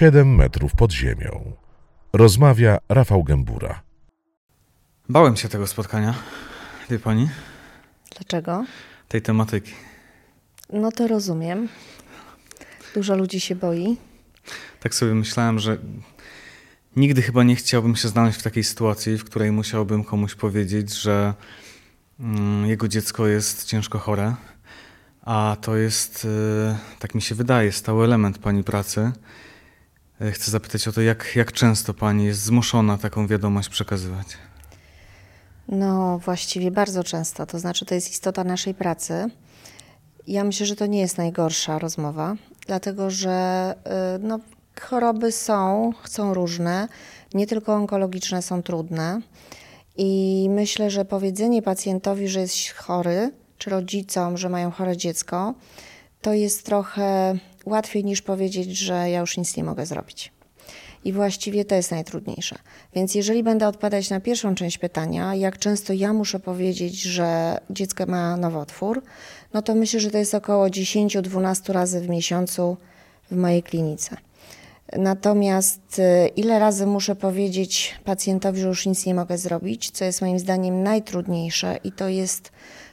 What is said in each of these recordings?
7 metrów pod ziemią. Rozmawia Rafał Gębura. Bałem się tego spotkania, wie pani, Dlaczego? tej tematyki. No to rozumiem. Dużo ludzi się boi. Tak sobie myślałem, że nigdy chyba nie chciałbym się znaleźć w takiej sytuacji, w której musiałbym komuś powiedzieć, że mm, jego dziecko jest ciężko chore, a to jest, e, tak mi się wydaje, stały element pani pracy. E, Chcę zapytać o to, jak, jak często pani jest zmuszona taką wiadomość przekazywać. No właściwie bardzo często. To znaczy to jest istota naszej pracy. Ja myślę, że to nie jest najgorsza rozmowa, dlatego że y, no, choroby są, są różne, nie tylko onkologiczne są trudne. I myślę, że powiedzenie pacjentowi, że jest chory, czy rodzicom, że mają chore dziecko, to jest trochę łatwiej niż powiedzieć, że ja już nic nie mogę zrobić. I właściwie to jest najtrudniejsze. Więc jeżeli będę odpowiadać na pierwszą część pytania, jak często ja muszę powiedzieć, że dziecko ma nowotwór, no to myślę, że to jest około 10-12 razy w miesiącu w mojej klinice. Natomiast y, ile razy muszę powiedzieć pacjentowi, że już nic nie mogę zrobić, co jest moim zdaniem najtrudniejsze i to jest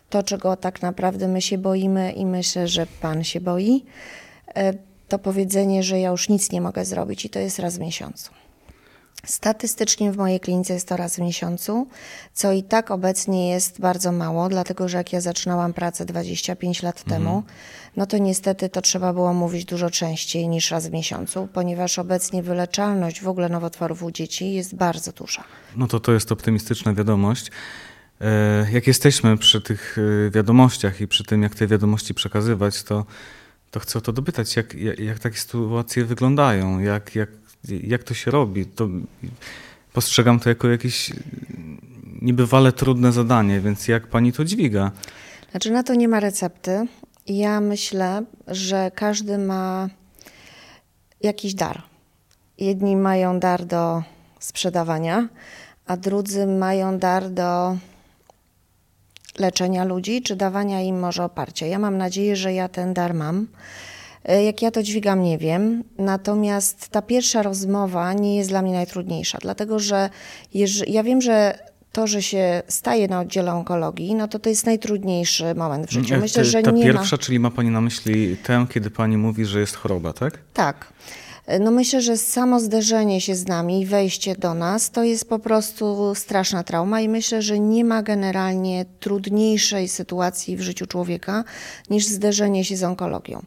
to, czego tak naprawdę my się boimy i myślę, że pan się boi, to powiedzenie, że ja już nic nie mogę zrobić i to jest raz w miesiącu. Statystycznie w mojej klinice jest to raz w miesiącu, co i tak obecnie jest bardzo mało, dlatego że jak ja zaczynałam pracę 25 lat temu, no to niestety to trzeba było mówić dużo częściej niż raz w miesiącu, ponieważ obecnie wyleczalność w ogóle nowotworów u dzieci jest bardzo duża. No to to jest optymistyczna wiadomość. E, Jak jesteśmy przy tych e, wiadomościach i przy tym, jak te wiadomości przekazywać, to, to chcę o to dopytać, jak, jak, jak takie sytuacje wyglądają, jak, jak, jak to się robi. To postrzegam to jako jakieś niebywale trudne zadanie, więc jak pani to dźwiga? Znaczy na to nie ma recepty. Ja myślę, że każdy ma jakiś dar. Jedni mają dar do sprzedawania, a drudzy mają dar do leczenia ludzi, czy dawania im może oparcia. Ja mam nadzieję, że ja ten dar mam. E, Jak ja to dźwigam, nie wiem. Natomiast ta pierwsza rozmowa nie jest dla mnie najtrudniejsza, dlatego że ja wiem, że to, że się staje na oddziale onkologii, no to to jest najtrudniejszy moment w życiu. Myślę, że ta nie pierwsza, ma... czyli ma pani na myśli tę, kiedy pani mówi, że jest choroba, tak? Tak. No myślę, że samo zderzenie się z nami i wejście do nas to jest po prostu straszna trauma i myślę, że nie ma generalnie trudniejszej sytuacji w życiu człowieka niż zderzenie się z onkologią.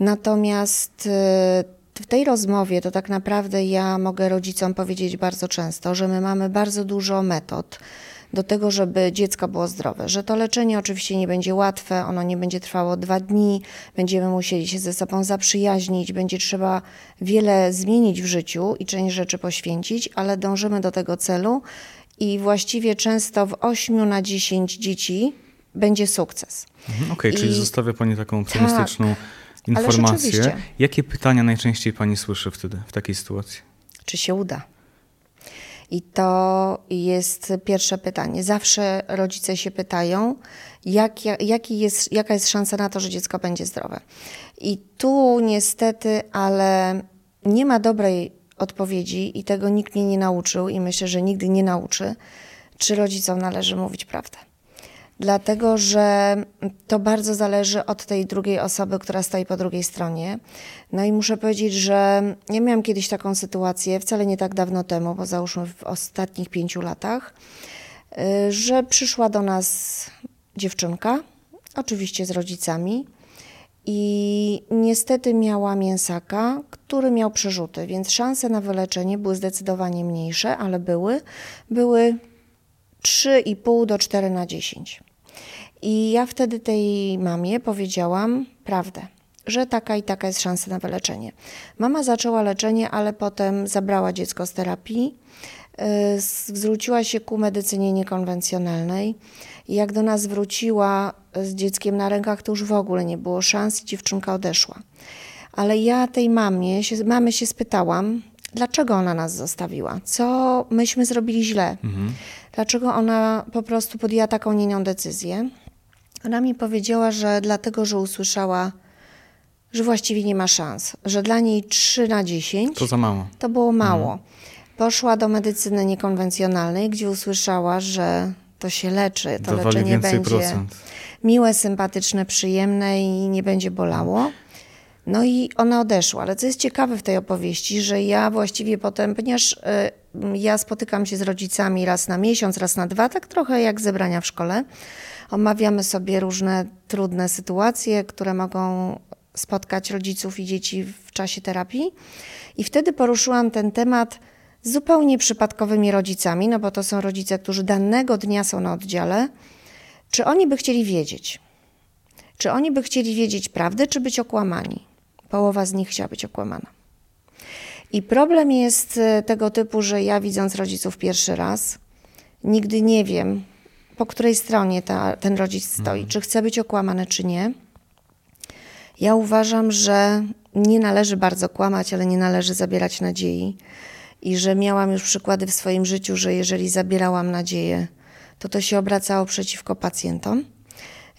Natomiast e, w tej rozmowie to tak naprawdę ja mogę rodzicom powiedzieć bardzo często, że my mamy bardzo dużo metod do tego, żeby dziecko było zdrowe. Że to leczenie oczywiście nie będzie łatwe, ono nie będzie trwało dwa dni, będziemy musieli się ze sobą zaprzyjaźnić, będzie trzeba wiele zmienić w życiu i część rzeczy poświęcić, ale dążymy do tego celu i właściwie często w 8 na 10 dzieci będzie sukces. Mhm, Okej, I- czyli zostawia pani taką optymistyczną ale informację. Jakie pytania najczęściej pani słyszy wtedy, w takiej sytuacji? czy się uda. I to jest pierwsze pytanie. Zawsze rodzice się pytają, jak, jaki jest, jaka jest szansa na to, że dziecko będzie zdrowe. I tu niestety, ale nie ma dobrej odpowiedzi i tego nikt mnie nie nauczył i myślę, że nigdy nie nauczy, czy rodzicom należy mówić prawdę. Dlatego, że to bardzo zależy od tej drugiej osoby, która stoi po drugiej stronie. No i muszę powiedzieć, że ja miałam kiedyś taką sytuację, wcale nie tak dawno temu, bo załóżmy w ostatnich pięciu latach, y, że przyszła do nas dziewczynka, oczywiście z rodzicami, i niestety miała mięsaka, który miał przerzuty, więc szanse na wyleczenie były zdecydowanie mniejsze, ale były. Były 3,5 do 4 na 10. I ja wtedy tej mamie powiedziałam prawdę, że taka i taka jest szansa na wyleczenie. Mama zaczęła leczenie, ale potem zabrała dziecko z terapii, y, zwróciła się ku medycynie niekonwencjonalnej. I jak do nas wróciła z dzieckiem na rękach, to już w ogóle nie było szans i dziewczynka odeszła. Ale ja tej mamie się, mamy się spytałam, dlaczego ona nas zostawiła, co myśmy zrobili źle, dlaczego ona po prostu podjęła taką, nie inną decyzję. Ona mi powiedziała, że dlatego, że usłyszała że właściwie nie ma szans, że dla niej 3 na 10 To za mało. to było mało. Poszła do medycyny niekonwencjonalnej, gdzie usłyszała, że to się leczy, to Dawali leczenie będzie procent. miłe, sympatyczne, przyjemne i nie będzie bolało. No i ona odeszła. Ale co jest ciekawe w tej opowieści, że ja właściwie potem, ponieważ y, ja spotykam się z rodzicami raz na miesiąc, raz na dwa, tak trochę jak zebrania w szkole. Omawiamy sobie różne trudne sytuacje, które mogą spotkać rodziców i dzieci w czasie terapii. I wtedy poruszyłam ten temat z zupełnie przypadkowymi rodzicami, no bo to są rodzice, którzy danego dnia są na oddziale. Czy oni by chcieli wiedzieć? Czy oni by chcieli wiedzieć prawdę, czy być okłamani? Połowa z nich chciała być okłamana. I problem jest e, tego typu, że ja widząc rodziców pierwszy raz, nigdy nie wiem, po której stronie ta, ten rodzic stoi, czy chce być okłamany, czy nie. Ja uważam, że nie należy bardzo kłamać, ale nie należy zabierać nadziei. I że miałam już przykłady w swoim życiu, że jeżeli zabierałam nadzieję, to to się obracało przeciwko pacjentom.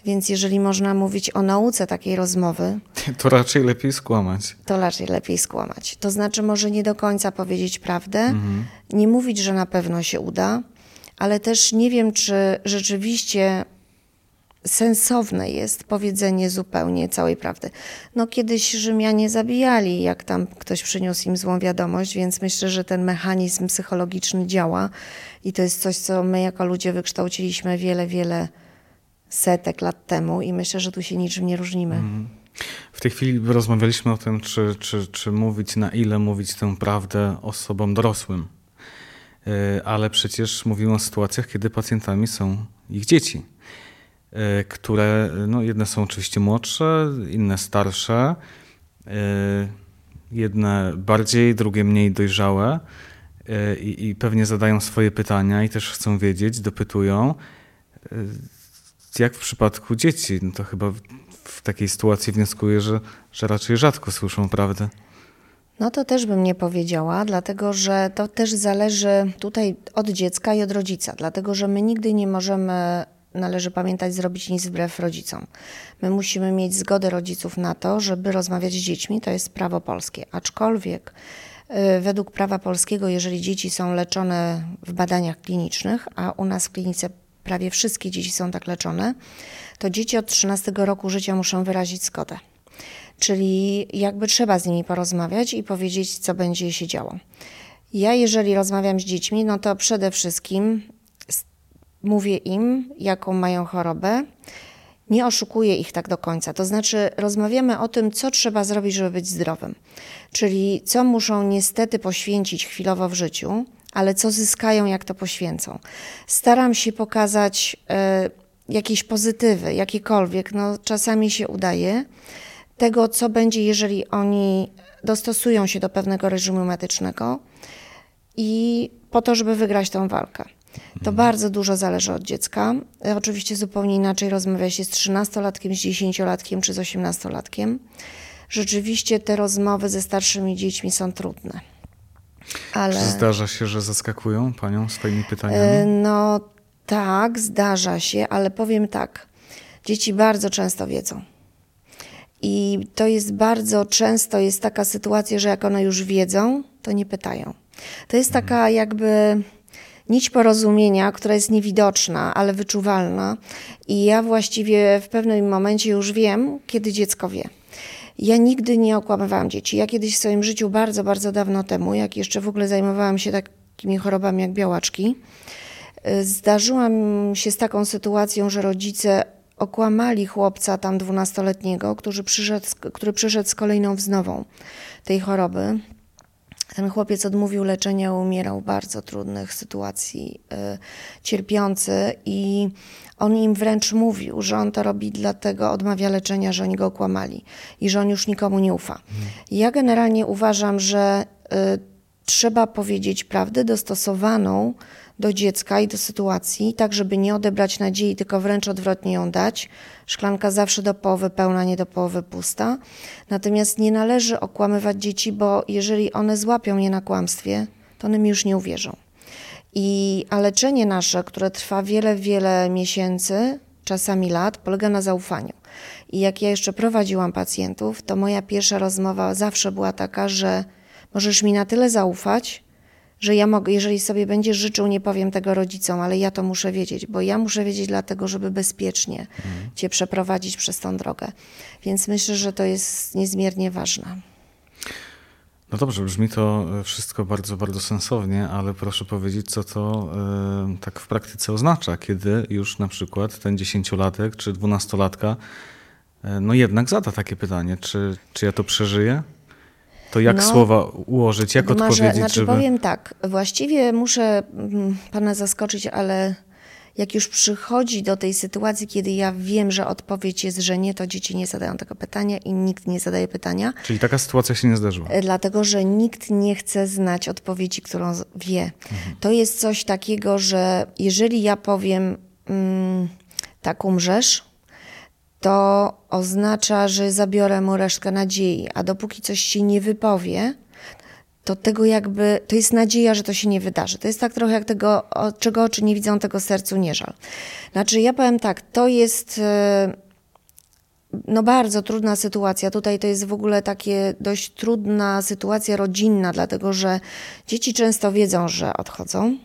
Więc jeżeli można mówić o nauce takiej rozmowy, To raczej lepiej skłamać. to raczej lepiej skłamać. To znaczy, może nie do końca powiedzieć prawdę, nie mówić, że na pewno się uda, ale też nie wiem, czy rzeczywiście sensowne jest powiedzenie zupełnie całej prawdy. No kiedyś Rzymianie zabijali, jak tam ktoś przyniósł im złą wiadomość, więc myślę, że ten mechanizm psychologiczny działa i to jest coś, co my jako ludzie wykształciliśmy wiele, wiele setek lat temu i myślę, że tu się niczym nie różnimy. W tej chwili rozmawialiśmy o tym, czy, czy, czy mówić, na ile mówić tę prawdę osobom dorosłym. Yy, Ale przecież mówimy o sytuacjach, kiedy pacjentami są ich dzieci, yy, które, no jedne są oczywiście młodsze, inne starsze, yy, jedne bardziej, drugie mniej dojrzałe i, i pewnie zadają swoje pytania i też chcą wiedzieć, dopytują. Jak w przypadku dzieci, no to chyba w takiej sytuacji wnioskuję, że, że raczej rzadko słyszą prawdę. No to też bym nie powiedziała, dlatego że to też zależy tutaj od dziecka i od rodzica, dlatego że my nigdy nie możemy, należy pamiętać, zrobić nic wbrew rodzicom. My musimy mieć zgodę rodziców na to, żeby rozmawiać z dziećmi, to jest prawo polskie. Aczkolwiek y, według prawa polskiego, jeżeli dzieci są leczone w badaniach klinicznych, a u nas w klinice prawie wszystkie dzieci są tak leczone, to dzieci od 13 roku życia muszą wyrazić zgodę. Czyli jakby trzeba z nimi porozmawiać i powiedzieć, co będzie się działo. Ja, jeżeli rozmawiam z dziećmi, no to przede wszystkim mówię im, jaką mają chorobę. Nie oszukuję ich tak do końca. To znaczy, rozmawiamy o tym, co trzeba zrobić, żeby być zdrowym. Czyli co muszą niestety poświęcić chwilowo w życiu, ale co zyskają, jak to poświęcą. Staram się pokazać e, jakieś pozytywy, jakiekolwiek. No, czasami się udaje tego, co będzie, jeżeli oni dostosują się do pewnego reżimu medycznego i po to, żeby wygrać tą walkę. To bardzo dużo zależy od dziecka. E, Oczywiście zupełnie inaczej rozmawia się z 13-latkiem, z 10-latkiem czy z 18-latkiem. Rzeczywiście te rozmowy ze starszymi dziećmi są trudne. Ale... Czy zdarza się, że zaskakują panią swoimi E, pytaniami? No tak, zdarza się, ale powiem tak. Dzieci bardzo często wiedzą. I to jest bardzo często jest taka sytuacja, że jak one już wiedzą, to nie pytają. To jest taka jakby nić porozumienia, która jest niewidoczna, ale wyczuwalna. I ja właściwie w pewnym momencie już wiem, kiedy dziecko wie. Ja nigdy nie okłamywałam dzieci. Ja kiedyś w swoim życiu bardzo, bardzo dawno temu, jak jeszcze w ogóle zajmowałam się takimi chorobami jak białaczki, y, zdarzyłam się z taką sytuacją, że rodzice okłamali chłopca tam dwunastoletniego, który przyszedł, który przyszedł z kolejną wznową tej choroby. Ten chłopiec odmówił leczenia, umierał w bardzo trudnych sytuacji, y, cierpiący i on im wręcz mówił, że on to robi dlatego, odmawia leczenia, że oni go okłamali i że on już nikomu nie ufa. Ja generalnie uważam, że y, trzeba powiedzieć prawdę dostosowaną do dziecka i do sytuacji, tak żeby nie odebrać nadziei, tylko wręcz odwrotnie ją dać. Szklanka zawsze do połowy pełna, nie do połowy pusta. Natomiast nie należy okłamywać dzieci, bo jeżeli one złapią mnie na kłamstwie, to one mi już nie uwierzą. I, a leczenie nasze, które trwa wiele, wiele miesięcy, czasami lat, polega na zaufaniu. I jak ja jeszcze prowadziłam pacjentów, to moja pierwsza rozmowa zawsze była taka, że możesz mi na tyle zaufać, że ja mogę, jeżeli sobie będziesz życzył, nie powiem tego rodzicom, ale ja to muszę wiedzieć, bo ja muszę wiedzieć dlatego, żeby bezpiecznie mhm. cię przeprowadzić przez tą drogę. Więc myślę, że to jest niezmiernie ważne. No dobrze, brzmi to e, wszystko bardzo, bardzo sensownie, ale proszę powiedzieć, co to y, tak w praktyce oznacza, kiedy już na przykład ten dziesięciolatek czy dwunastolatka y, no jednak zada takie pytanie, czy, czy ja to przeżyję? To jak no, słowa ułożyć, jak odpowiedzieć, znaczy żeby... powiem tak, właściwie muszę mm, pana zaskoczyć, ale jak już przychodzi do tej sytuacji, kiedy ja wiem, że odpowiedź jest, że nie, to dzieci nie zadają tego pytania i nikt nie zadaje pytania. Czyli taka sytuacja się nie zdarzyła? E, dlatego, że nikt nie chce znać odpowiedzi, którą wie. Mhm. To jest coś takiego, że jeżeli ja powiem, mm, tak umrzesz, to oznacza, że zabiorę mu resztkę nadziei, a dopóki coś się nie wypowie, to tego jakby, to jest nadzieja, że to się nie wydarzy. To jest tak trochę jak tego, czego oczy nie widzą, tego sercu nie żal. Znaczy ja powiem tak, to jest e, no bardzo trudna sytuacja. Tutaj to jest w ogóle takie dość trudna sytuacja rodzinna, dlatego że dzieci często wiedzą, że odchodzą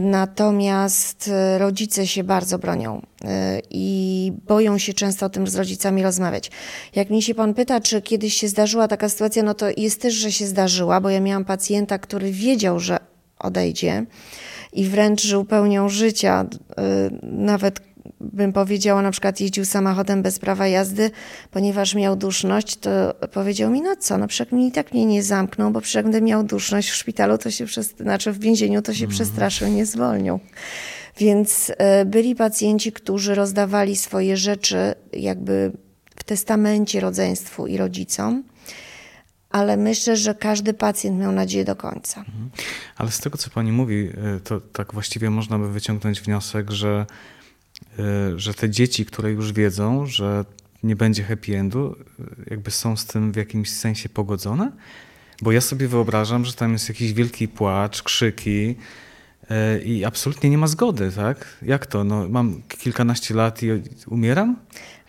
natomiast e, rodzice się bardzo bronią e, i boją się często o tym z rodzicami rozmawiać. Jak mnie się pan pyta, czy kiedyś się zdarzyła taka sytuacja, no to jest też, że się zdarzyła, bo ja miałam pacjenta, który wiedział, że odejdzie i wręcz żył pełnią życia. Nawet bym powiedziała, na przykład jeździł samochodem bez prawa jazdy, ponieważ miał duszność, to powiedział mi, no co, no przecież i tak mnie nie zamknął, bo przecież gdy miał duszność w szpitalu, to się, znaczy w więzieniu, to się mm. przestraszył, nie zwolnił. Więc e, byli pacjenci, którzy rozdawali swoje rzeczy jakby w testamencie rodzeństwu i rodzicom, ale myślę, że każdy pacjent miał nadzieję do końca. Mhm. Ale z tego, co pani mówi, e, to tak właściwie można by wyciągnąć wniosek, że że te dzieci, które już wiedzą, że nie będzie happy endu, y, jakby są z tym w jakimś sensie pogodzone? Bo ja sobie wyobrażam, że tam jest jakiś wielki płacz, krzyki y, i absolutnie nie ma zgody, tak? Jak to? No, mam kilkanaście lat i umieram?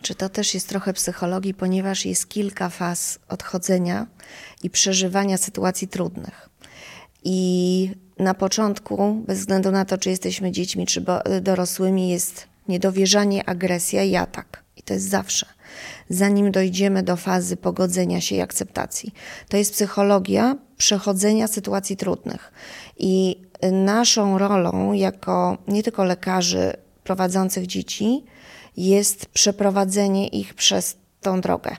Czy to też jest trochę psychologii, ponieważ jest kilka faz odchodzenia i przeżywania sytuacji trudnych. I na początku, bez względu na to, czy jesteśmy dziećmi, czy dorosłymi, jest niedowierzanie, agresja i atak. I to jest zawsze. Zanim dojdziemy do fazy pogodzenia się i akceptacji. To jest psychologia przechodzenia sytuacji trudnych. I naszą rolą, jako nie tylko lekarzy prowadzących dzieci, jest przeprowadzenie ich przez tą drogę.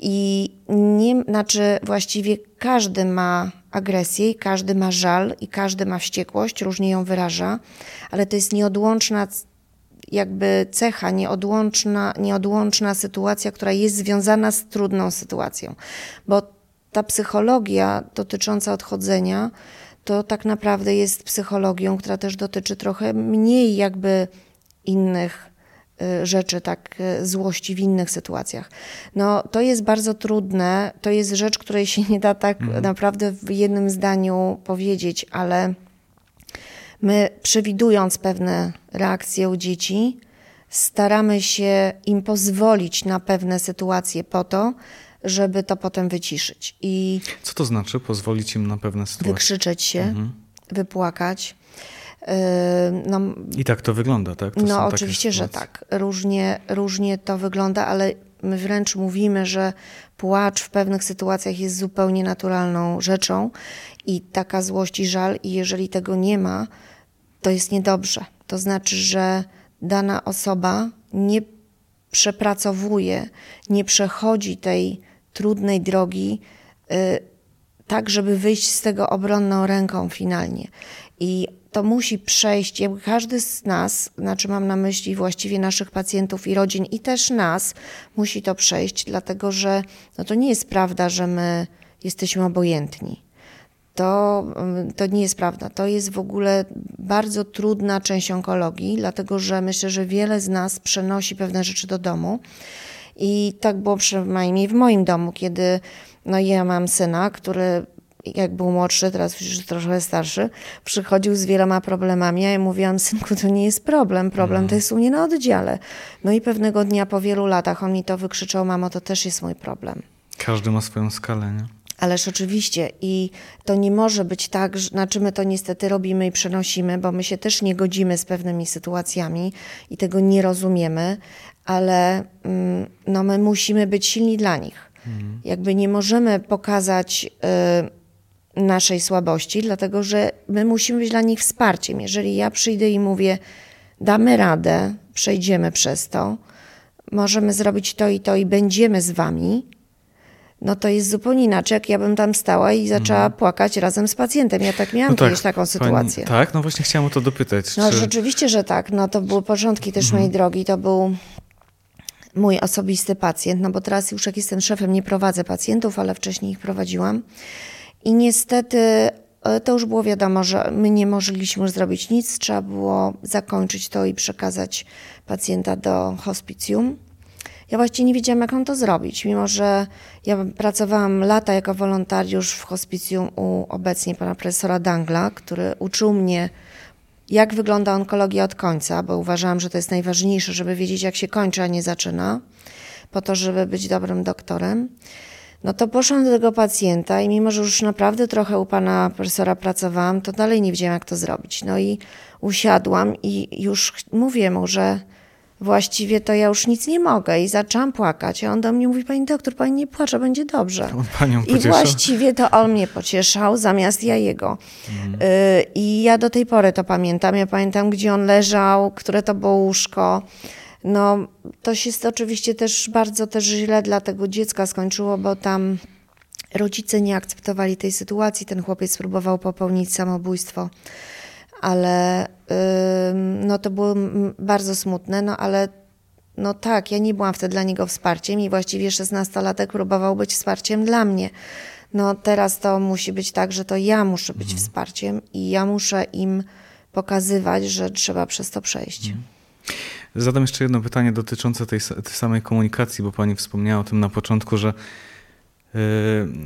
I nie, znaczy właściwie każdy ma agresję, i każdy ma żal i każdy ma wściekłość, różnie ją wyraża, ale to jest nieodłączna jakby cecha, nieodłączna, nieodłączna sytuacja, która jest związana z trudną sytuacją. Bo ta psychologia dotycząca odchodzenia to tak naprawdę jest psychologią, która też dotyczy trochę mniej jakby innych y, rzeczy, tak, y, złości w innych sytuacjach. No, to jest bardzo trudne, to jest rzecz, której się nie da tak mhm. naprawdę w jednym zdaniu powiedzieć, ale My, przewidując pewne reakcje u dzieci, staramy się im pozwolić na pewne sytuacje po to, żeby to potem wyciszyć. I Co to znaczy pozwolić im na pewne sytuacje? Wykrzyczeć się, mhm. wypłakać. No, I tak to wygląda, tak? To no oczywiście, że tak. Różnie, różnie to wygląda, ale my wręcz mówimy, że płacz w pewnych sytuacjach jest zupełnie naturalną rzeczą i taka złość i żal, i jeżeli tego nie ma, to jest niedobrze. To znaczy, że dana osoba nie przepracowuje, nie przechodzi tej trudnej drogi y, tak, żeby wyjść z tego obronną ręką finalnie. I to musi przejść, jakby każdy z nas, znaczy mam na myśli właściwie naszych pacjentów i rodzin, i też nas, musi to przejść, dlatego że no to nie jest prawda, że my jesteśmy obojętni to, mm, to nie jest prawda. To jest w ogóle bardzo trudna część onkologii, dlatego że myślę, że wiele z nas przenosi pewne rzeczy do domu. I tak było przynajmniej w moim domu, kiedy no ja mam syna, który jak był młodszy, teraz już trochę starszy, przychodził z wieloma problemami, ja mówiłam, synku, to nie jest problem, problem to mhm. jest u mnie na oddziale. No i pewnego dnia po wielu latach on mi to wykrzyczał, mamo, to też jest mój problem. Każdy ma swoją skalę, nie? Ależ oczywiście i to nie może być tak, że, znaczy my to niestety robimy i przenosimy, bo my się też nie godzimy z pewnymi sytuacjami i tego nie rozumiemy, ale mm, no, my musimy być silni dla nich. Mhm. Jakby nie możemy pokazać y, naszej słabości, dlatego że my musimy być dla nich wsparciem. Jeżeli ja przyjdę i mówię, damy radę, przejdziemy przez to, możemy zrobić to i to i będziemy z wami, no to jest zupełnie inaczej, jak ja bym tam stała i zaczęła mhm. płakać razem z pacjentem. Ja tak miałam no tak, kiedyś taką sytuację. Pani, tak, no właśnie chciałam o to dopytać. No czy... rzeczywiście, że tak. No to były początki też mhm. mojej drogi. To był mój osobisty pacjent, no bo teraz już jak jestem szefem, nie prowadzę pacjentów, ale wcześniej ich prowadziłam. I niestety e, to już było wiadomo, że my nie mogliśmy już zrobić nic, trzeba było zakończyć to i przekazać pacjenta do hospicjum. Ja właściwie nie wiedziałam, jak mam to zrobić, mimo że ja pracowałam lata jako wolontariusz w hospicjum u obecnie pana profesora Dangla, który uczył mnie, jak wygląda onkologia od końca, bo uważałam, że to jest najważniejsze, żeby wiedzieć, jak się kończy, a nie zaczyna, po to, żeby być dobrym doktorem. No to poszłam do tego pacjenta i mimo, że już naprawdę trochę u pana profesora pracowałam, to dalej nie wiedziałam, jak to zrobić. No i usiadłam i już mówię mu, że właściwie to ja już nic nie mogę i zaczęłam płakać. A on do mnie mówi, pani doktor, pani nie płacze, będzie dobrze. On panią I właściwie to on mnie pocieszał zamiast ja jego. Mhm. Y I ja do tej pory to pamiętam. Ja pamiętam, gdzie on leżał, które to było łóżko. No, to się oczywiście też bardzo też źle dla tego dziecka skończyło, bo tam rodzice nie akceptowali tej sytuacji. Ten chłopiec próbował popełnić samobójstwo ale no to było bardzo smutne, no ale no tak, ja nie byłam wtedy dla niego wsparciem i właściwie szesnastolatek próbował być wsparciem dla mnie. No teraz to musi być tak, że to ja muszę być mhm. wsparciem i ja muszę im pokazywać, że trzeba przez to przejść. Mhm. Zadam jeszcze jedno pytanie dotyczące tej, tej samej komunikacji, bo pani wspomniała o tym na początku, że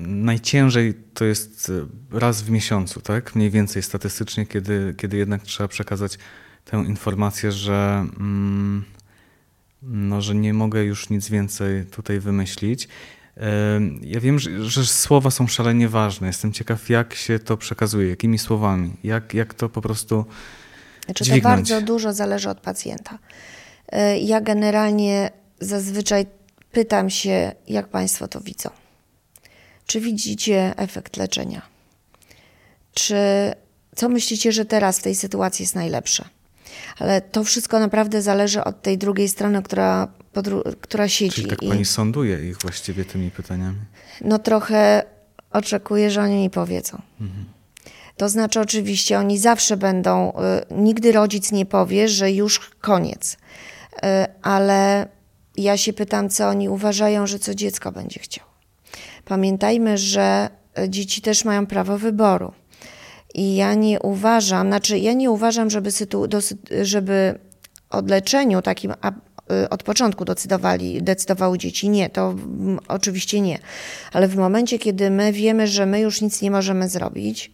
najciężej to jest e, raz w miesiącu, tak? Mniej więcej statystycznie, kiedy, kiedy jednak trzeba przekazać tę informację, że, mm, no, że nie mogę już nic więcej tutaj wymyślić. Yy, ja wiem, że, że, słowa są szalenie ważne. Jestem ciekaw, jak się to przekazuje, jakimi słowami, jak, jak to po prostu. Znaczy, dźwignąć. to bardzo dużo zależy od pacjenta. Yy, ja generalnie zazwyczaj pytam się, jak Państwo to widzą. Czy widzicie efekt leczenia? Czy co myślicie, że teraz w tej sytuacji jest najlepsze? Ale to wszystko naprawdę zależy od tej drugiej strony, która, która siedzi. Czyli tak pani I, sąduje ich właściwie tymi pytaniami? No trochę oczekuję, że oni mi powiedzą. Mhm. To znaczy, oczywiście, oni zawsze będą, y, nigdy rodzic nie powie, że już koniec. Y, ale ja się pytam, co oni uważają, że co dziecko będzie chciało. Pamiętajmy, że e, dzieci też mają prawo wyboru. I ja nie uważam, znaczy ja nie uważam, żeby, żeby o leczeniu takim e, od początku decydowali, decydowały dzieci. Nie, to oczywiście nie. Ale w momencie, kiedy my wiemy, że my już nic nie możemy zrobić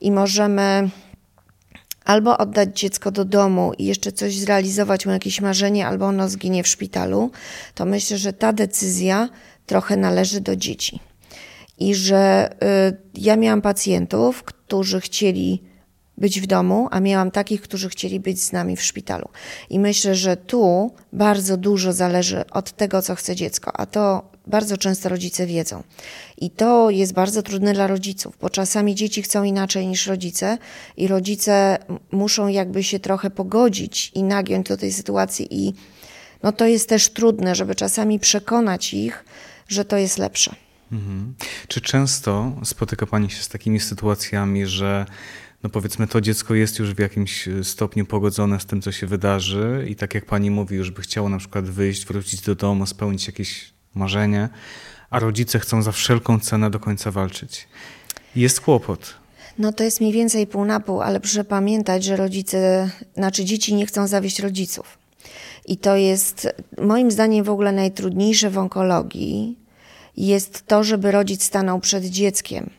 i możemy albo oddać dziecko do domu i jeszcze coś zrealizować mu jakieś marzenie, albo ono zginie w szpitalu, to myślę, że ta decyzja trochę należy do dzieci i że y, ja miałam pacjentów, którzy chcieli być w domu, a miałam takich, którzy chcieli być z nami w szpitalu. I myślę, że tu bardzo dużo zależy od tego, co chce dziecko, a to bardzo często rodzice wiedzą. I to jest bardzo trudne dla rodziców, bo czasami dzieci chcą inaczej niż rodzice i rodzice muszą jakby się trochę pogodzić i nagiąć do tej sytuacji i no to jest też trudne, żeby czasami przekonać ich, że to jest lepsze. Mhm. Czy często spotyka Pani się z takimi sytuacjami, że no powiedzmy to dziecko jest już w jakimś stopniu pogodzone z tym, co się wydarzy i tak jak Pani mówi, już by chciało na przykład wyjść, wrócić do domu, spełnić jakieś marzenie, a rodzice chcą za wszelką cenę do końca walczyć. Jest kłopot. No to jest mniej więcej pół na pół, ale proszę pamiętać, że rodzice, znaczy dzieci nie chcą zawieść rodziców. I to jest moim zdaniem w ogóle najtrudniejsze w onkologii, jest to, żeby rodzic stanął przed dzieckiem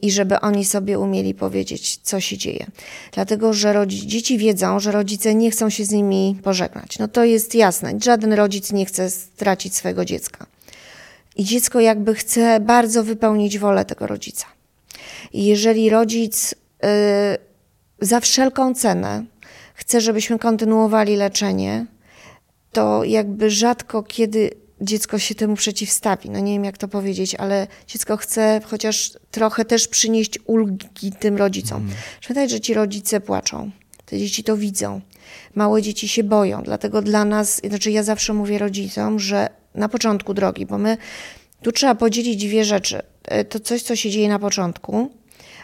i żeby oni sobie umieli powiedzieć, co się dzieje. Dlatego, że rodzi- dzieci wiedzą, że rodzice nie chcą się z nimi pożegnać. No to jest jasne. Żaden rodzic nie chce stracić swojego dziecka. I dziecko jakby chce bardzo wypełnić wolę tego rodzica. I jeżeli rodzic yy, za wszelką cenę chce, żebyśmy kontynuowali leczenie, to jakby rzadko kiedy dziecko się temu przeciwstawi. No nie wiem, jak to powiedzieć, ale dziecko chce chociaż trochę też przynieść ulgi tym rodzicom. Mm. Pamiętaj, że ci rodzice płaczą. Te dzieci to widzą. Małe dzieci się boją, dlatego dla nas, znaczy ja zawsze mówię rodzicom, że na początku drogi, bo my tu trzeba podzielić dwie rzeczy. E, to coś, co się dzieje na początku,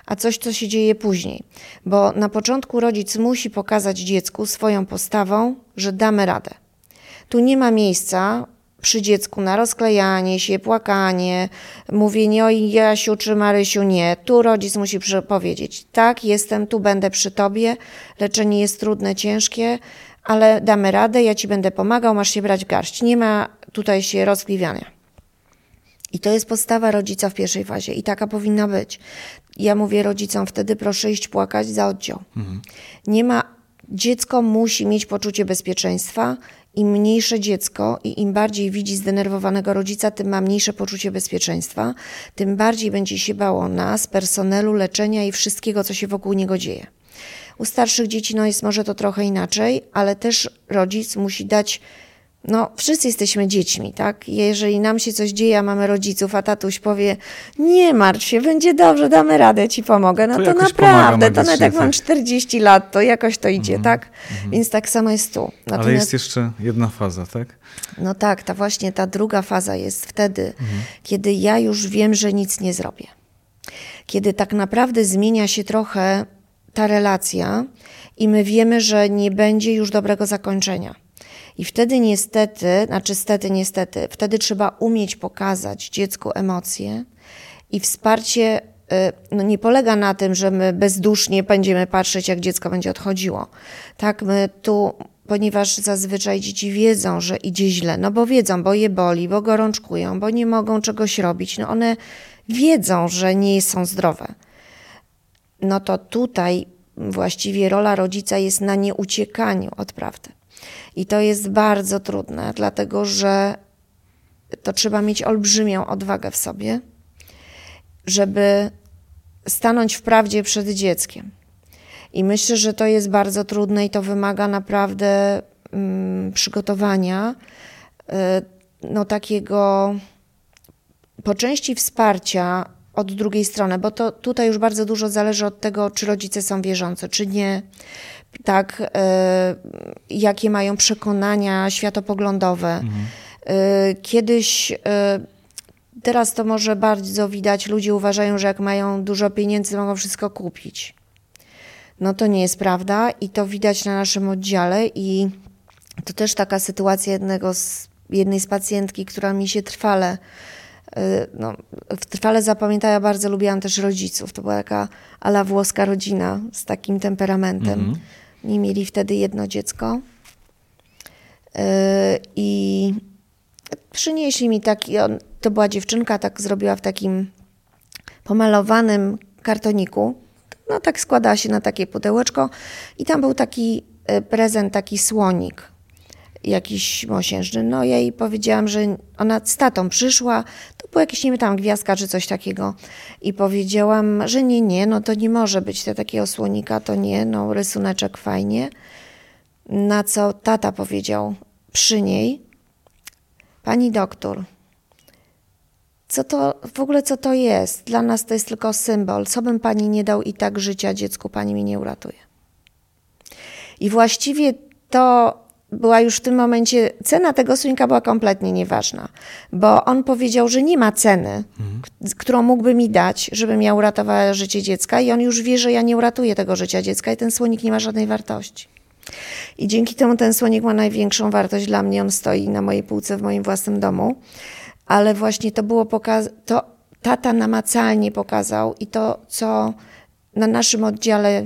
a coś, co się dzieje później. Bo na początku rodzic musi pokazać dziecku swoją postawą, że damy radę. Tu nie ma miejsca przy dziecku na rozklejanie się, płakanie, mówienie o Jasiu czy Marysiu nie. Tu rodzic musi powiedzieć, tak, jestem tu, będę przy tobie, leczenie jest trudne, ciężkie, ale damy radę, ja ci będę pomagał, masz się brać w garść. Nie ma tutaj się rozkliwiania. I to jest postawa rodzica w pierwszej fazie i taka powinna być. Ja mówię rodzicom wtedy proszę iść płakać za oddział. Mhm. Nie ma, dziecko musi mieć poczucie bezpieczeństwa, im mniejsze dziecko i im bardziej widzi zdenerwowanego rodzica, tym ma mniejsze poczucie bezpieczeństwa, tym bardziej będzie się bało nas, personelu, leczenia i wszystkiego, co się wokół niego dzieje. U starszych dzieci no jest może to trochę inaczej, ale też rodzic musi dać no, wszyscy jesteśmy dziećmi, tak? Jeżeli nam się coś dzieje, a mamy rodziców, a tatuś powie, nie martw się, będzie dobrze, damy radę, ci pomogę. No to, to naprawdę, to nawet jak mam 40 lat, to jakoś to idzie, mm tak? Mm. Więc tak samo jest tu. Natomiast, Ale jest jeszcze jedna faza, tak? No tak, ta właśnie ta druga faza jest wtedy, mm kiedy ja już wiem, że nic nie zrobię. Kiedy tak naprawdę zmienia się trochę ta relacja i my wiemy, że nie będzie już dobrego zakończenia. I wtedy niestety, znaczy stety, niestety, wtedy trzeba umieć pokazać dziecku emocje i wsparcie y, no nie polega na tym, że my bezdusznie będziemy patrzeć, jak dziecko będzie odchodziło. Tak, my tu, ponieważ zazwyczaj dzieci wiedzą, że idzie źle, no bo wiedzą, bo je boli, bo gorączkują, bo nie mogą czegoś robić, no one wiedzą, że nie są zdrowe. No to tutaj właściwie rola rodzica jest na nieuciekaniu od prawdy. I to jest bardzo trudne, dlatego że to trzeba mieć olbrzymią odwagę w sobie, żeby stanąć w prawdzie przed dzieckiem. I myślę, że to jest bardzo trudne i to wymaga naprawdę mm, przygotowania, y, no takiego po części wsparcia od drugiej strony, bo to tutaj już bardzo dużo zależy od tego, czy rodzice są wierzący, czy nie, tak, e, jakie mają przekonania światopoglądowe. Mhm. E, kiedyś, e, teraz to może bardzo widać, ludzie uważają, że jak mają dużo pieniędzy, mogą wszystko kupić. No to nie jest prawda i to widać na naszym oddziale i to też taka sytuacja jednego z, jednej z pacjentki, która mi się trwale no, trwale zapamiętała, ja bardzo lubiłam też rodziców. To była taka ala włoska rodzina z takim temperamentem. -hmm. Nie mieli wtedy jedno dziecko. E, I przynieśli mi taki, to była dziewczynka, tak zrobiła w takim pomalowanym kartoniku. No tak składała się na takie pudełeczko i tam był taki e, prezent, taki słonik jakiś mosiężny. No ja jej powiedziałam, że ona z tatą przyszła, to było jakieś, nie wiem, tam gwiazdka czy coś takiego i powiedziałam, że nie, nie, no to nie może być te takiego słonika, to nie, no rysuneczek fajnie. Na co tata powiedział przy niej, pani doktor, co to, w ogóle co to jest? Dla nas to jest tylko symbol. Co bym pani nie dał i tak życia dziecku, pani mi nie uratuje. I właściwie to była już w tym momencie, cena tego słonika była kompletnie nieważna, bo on powiedział, że nie ma ceny, mhm. którą mógłby mi dać, żebym ja uratowała życie dziecka i on już wie, że ja nie uratuję tego życia dziecka i ten słonik nie ma żadnej wartości. I dzięki temu ten słonik ma największą wartość dla mnie, on stoi na mojej półce w moim własnym domu, ale właśnie to było pokaz to tata namacalnie pokazał i to, co na naszym oddziale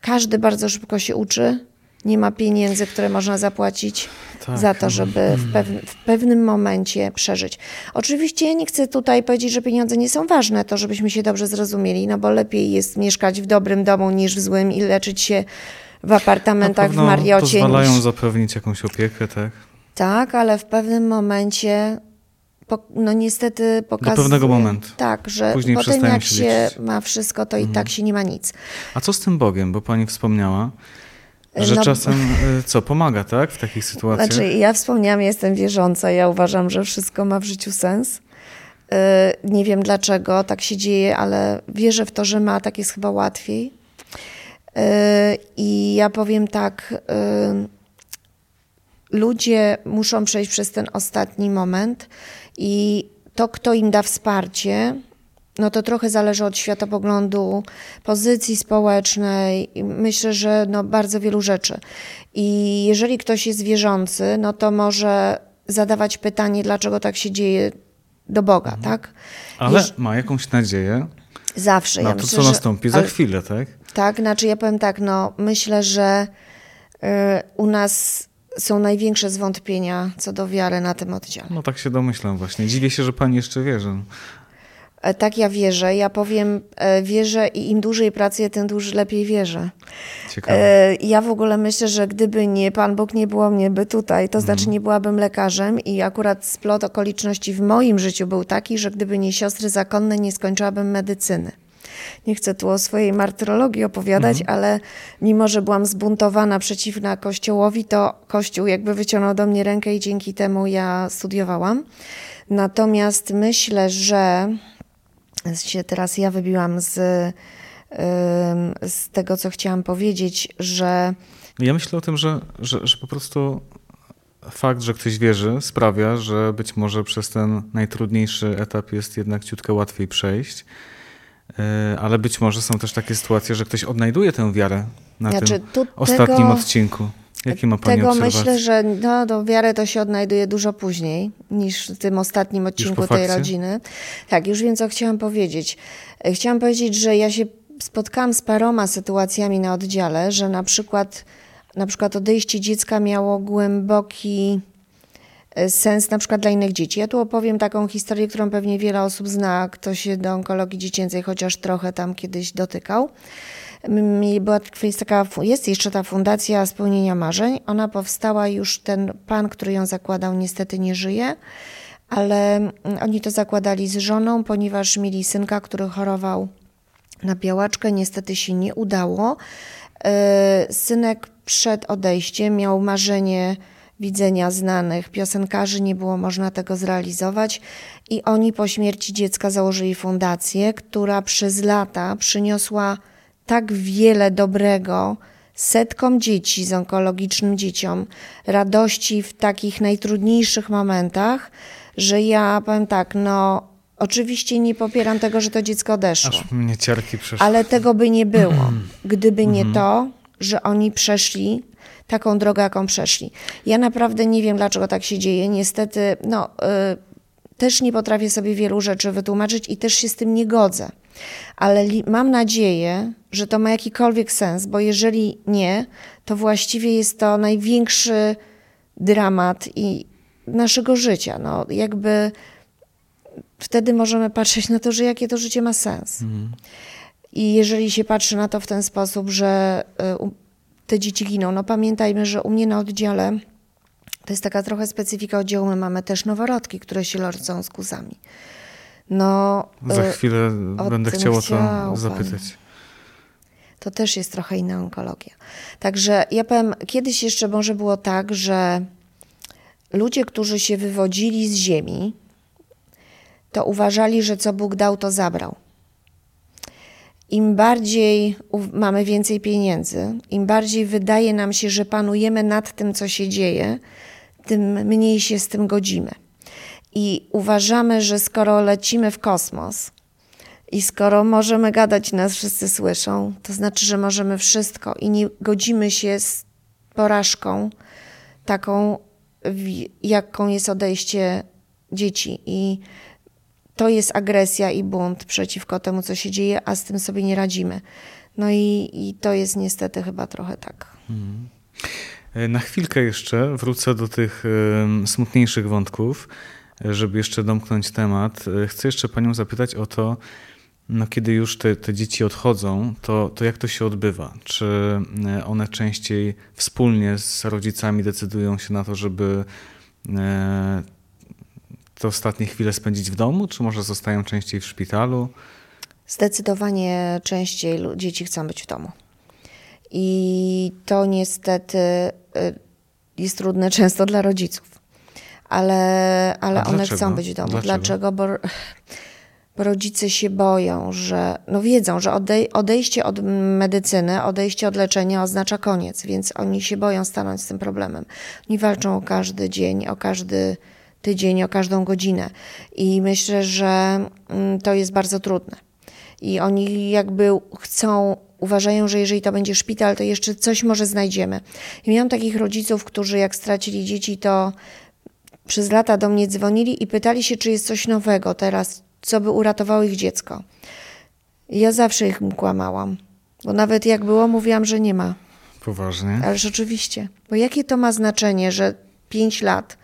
każdy bardzo szybko się uczy, nie ma pieniędzy, które można zapłacić. Tak, za to, żeby w, pew w pewnym momencie przeżyć. Oczywiście ja nie chcę tutaj powiedzieć, że pieniądze nie są ważne, to żebyśmy się dobrze zrozumieli, no bo lepiej jest mieszkać w dobrym domu niż w złym i leczyć się w apartamentach w Mariocie. pozwalają niż... zapewnić jakąś opiekę, tak? Tak, ale w pewnym momencie no niestety pokazuje... Do pewnego momentu. Tak, że Później potem jak się, się ma wszystko, to mhm. i tak się nie ma nic. A co z tym Bogiem? Bo pani wspomniała, że no, czasem y, co, pomaga, tak, w takich sytuacjach? Znaczy, ja wspomniałam, jestem wierząca, ja uważam, że wszystko ma w życiu sens. Y, nie wiem dlaczego tak się dzieje, ale wierzę w to, że ma, tak jest chyba łatwiej. Y, I ja powiem tak, ludzie muszą przejść przez ten ostatni moment i to, kto im da wsparcie, no to trochę zależy od światopoglądu, pozycji społecznej, myślę, że no bardzo wielu rzeczy. I jeżeli ktoś jest wierzący, no to może zadawać pytanie, dlaczego tak się dzieje do Boga, mhm. tak? Ale Jeż... ma jakąś nadzieję. Zawsze. Na ja to, myślę, co nastąpi za ale... chwilę, tak? Tak, znaczy ja powiem tak, no myślę, że y, u nas są największe zwątpienia co do wiary na tym oddziale. No tak się domyślam właśnie. Dziwię się, że pani jeszcze wierzy. E, tak, ja wierzę. Ja powiem, e, wierzę i im dłużej pracuję, tym dłużej lepiej wierzę. Ciekawe. E, ja w ogóle myślę, że gdyby nie Pan Bóg, nie było mnie by tutaj, to znaczy mhm. nie byłabym lekarzem i akurat splot okoliczności w moim życiu był taki, że gdyby nie siostry zakonne, nie skończyłabym medycyny. Nie chcę tu o swojej martyrologii opowiadać, mhm. ale mimo, że byłam zbuntowana przeciwna Kościołowi, to Kościół jakby wyciągnął do mnie rękę i dzięki temu ja studiowałam. Natomiast myślę, że się teraz ja wybiłam z, z tego, co chciałam powiedzieć, że. Ja myślę o tym, że, że, że po prostu fakt, że ktoś wierzy, sprawia, że być może przez ten najtrudniejszy etap jest jednak ciutkę łatwiej przejść. E, ale być może są też takie sytuacje, że ktoś odnajduje tę wiarę na znaczy, tym ostatnim tego, odcinku. Jakie ma Pani Tego obserwacje? myślę, że no, do wiarę to się odnajduje dużo później niż w tym ostatnim odcinku tej rodziny. Tak, już wiem, co chciałam powiedzieć. E, chciałam powiedzieć, że ja się spotkałam z paroma sytuacjami na oddziale, że na przykład, na przykład odejście dziecka miało głęboki e, sens na przykład dla innych dzieci. Ja tu opowiem taką historię, którą pewnie wiele osób zna, kto się do onkologii dziecięcej chociaż trochę tam kiedyś dotykał była taka, jest jeszcze ta Fundacja Spełnienia Marzeń. Ona powstała już, ten pan, który ją zakładał, niestety nie żyje, ale mm, oni to zakładali z żoną, ponieważ mieli synka, który chorował na białaczkę. Niestety się nie udało. E, synek przed odejściem miał marzenie widzenia znanych piosenkarzy, nie było można tego zrealizować i oni po śmierci dziecka założyli fundację, która przez lata przyniosła tak wiele dobrego setkom dzieci z onkologicznym dzieciom, radości w takich najtrudniejszych momentach, że ja powiem tak, no oczywiście nie popieram tego, że to dziecko odeszło. Aż mnie ciarki przeszły. Ale tego by nie było, gdyby nie mhm. to, że oni przeszli taką drogę, jaką przeszli. Ja naprawdę nie wiem, dlaczego tak się dzieje. Niestety, no, y, też nie potrafię sobie wielu rzeczy wytłumaczyć i też się z tym nie godzę ale mam nadzieję, że to ma jakikolwiek sens, bo jeżeli nie, to właściwie jest to największy dramat i naszego życia. No, jakby wtedy możemy patrzeć na to, że jakie to życie ma sens. Mhm. I jeżeli się patrzy na to w ten sposób, że y, te dzieci giną, no pamiętajmy, że u mnie na oddziale to jest taka trochę specyfika oddziału, my mamy też noworodki, które się rodzą z kuzami. No, Za y, chwilę będę chciał o to zapytać. To też jest trochę inna onkologia. Także ja powiem, kiedyś jeszcze może było tak, że ludzie, którzy się wywodzili z ziemi, to uważali, że co Bóg dał, to zabrał. Im bardziej mamy więcej pieniędzy, im bardziej wydaje nam się, że panujemy nad tym, co się dzieje, tym mniej się z tym godzimy. I uważamy, że skoro lecimy w kosmos i skoro możemy gadać, nas wszyscy słyszą, to znaczy, że możemy wszystko i nie godzimy się z porażką taką, jaką jest odejście dzieci. I to jest agresja i bunt przeciwko temu, co się dzieje, a z tym sobie nie radzimy. No i, i to jest niestety chyba trochę tak. Hmm. Na chwilkę jeszcze wrócę do tych smutniejszych wątków, żeby jeszcze domknąć temat. Chcę jeszcze Panią zapytać o to, no kiedy już te, te dzieci odchodzą, to, to jak to się odbywa? Czy e, one częściej wspólnie z rodzicami decydują się na to, żeby e, te ostatnie chwile spędzić w domu, czy może zostają częściej w szpitalu? Zdecydowanie częściej dzieci chcą być w domu. I to niestety e, jest trudne często dla rodziców. Ale, ale one chcą być w domu. Dlaczego? Dlaczego? Bo bo rodzice się boją, że no wiedzą, że odej odejście od medycyny, odejście od leczenia oznacza koniec, więc oni się boją stanąć z tym problemem. Oni walczą o każdy dzień, o każdy tydzień, o każdą godzinę. I myślę, że mm, to jest bardzo trudne. I oni jakby chcą, uważają, że jeżeli to będzie szpital, to jeszcze coś może znajdziemy. I miałam takich rodziców, którzy jak stracili dzieci, to przez lata do mnie dzwonili i pytali się, czy jest coś nowego teraz, co by uratowało ich dziecko. Ja zawsze ich kłamałam, bo nawet jak było, mówiłam, że nie ma. Poważnie? Ależ oczywiście. Bo jakie to ma znaczenie, że pięć lat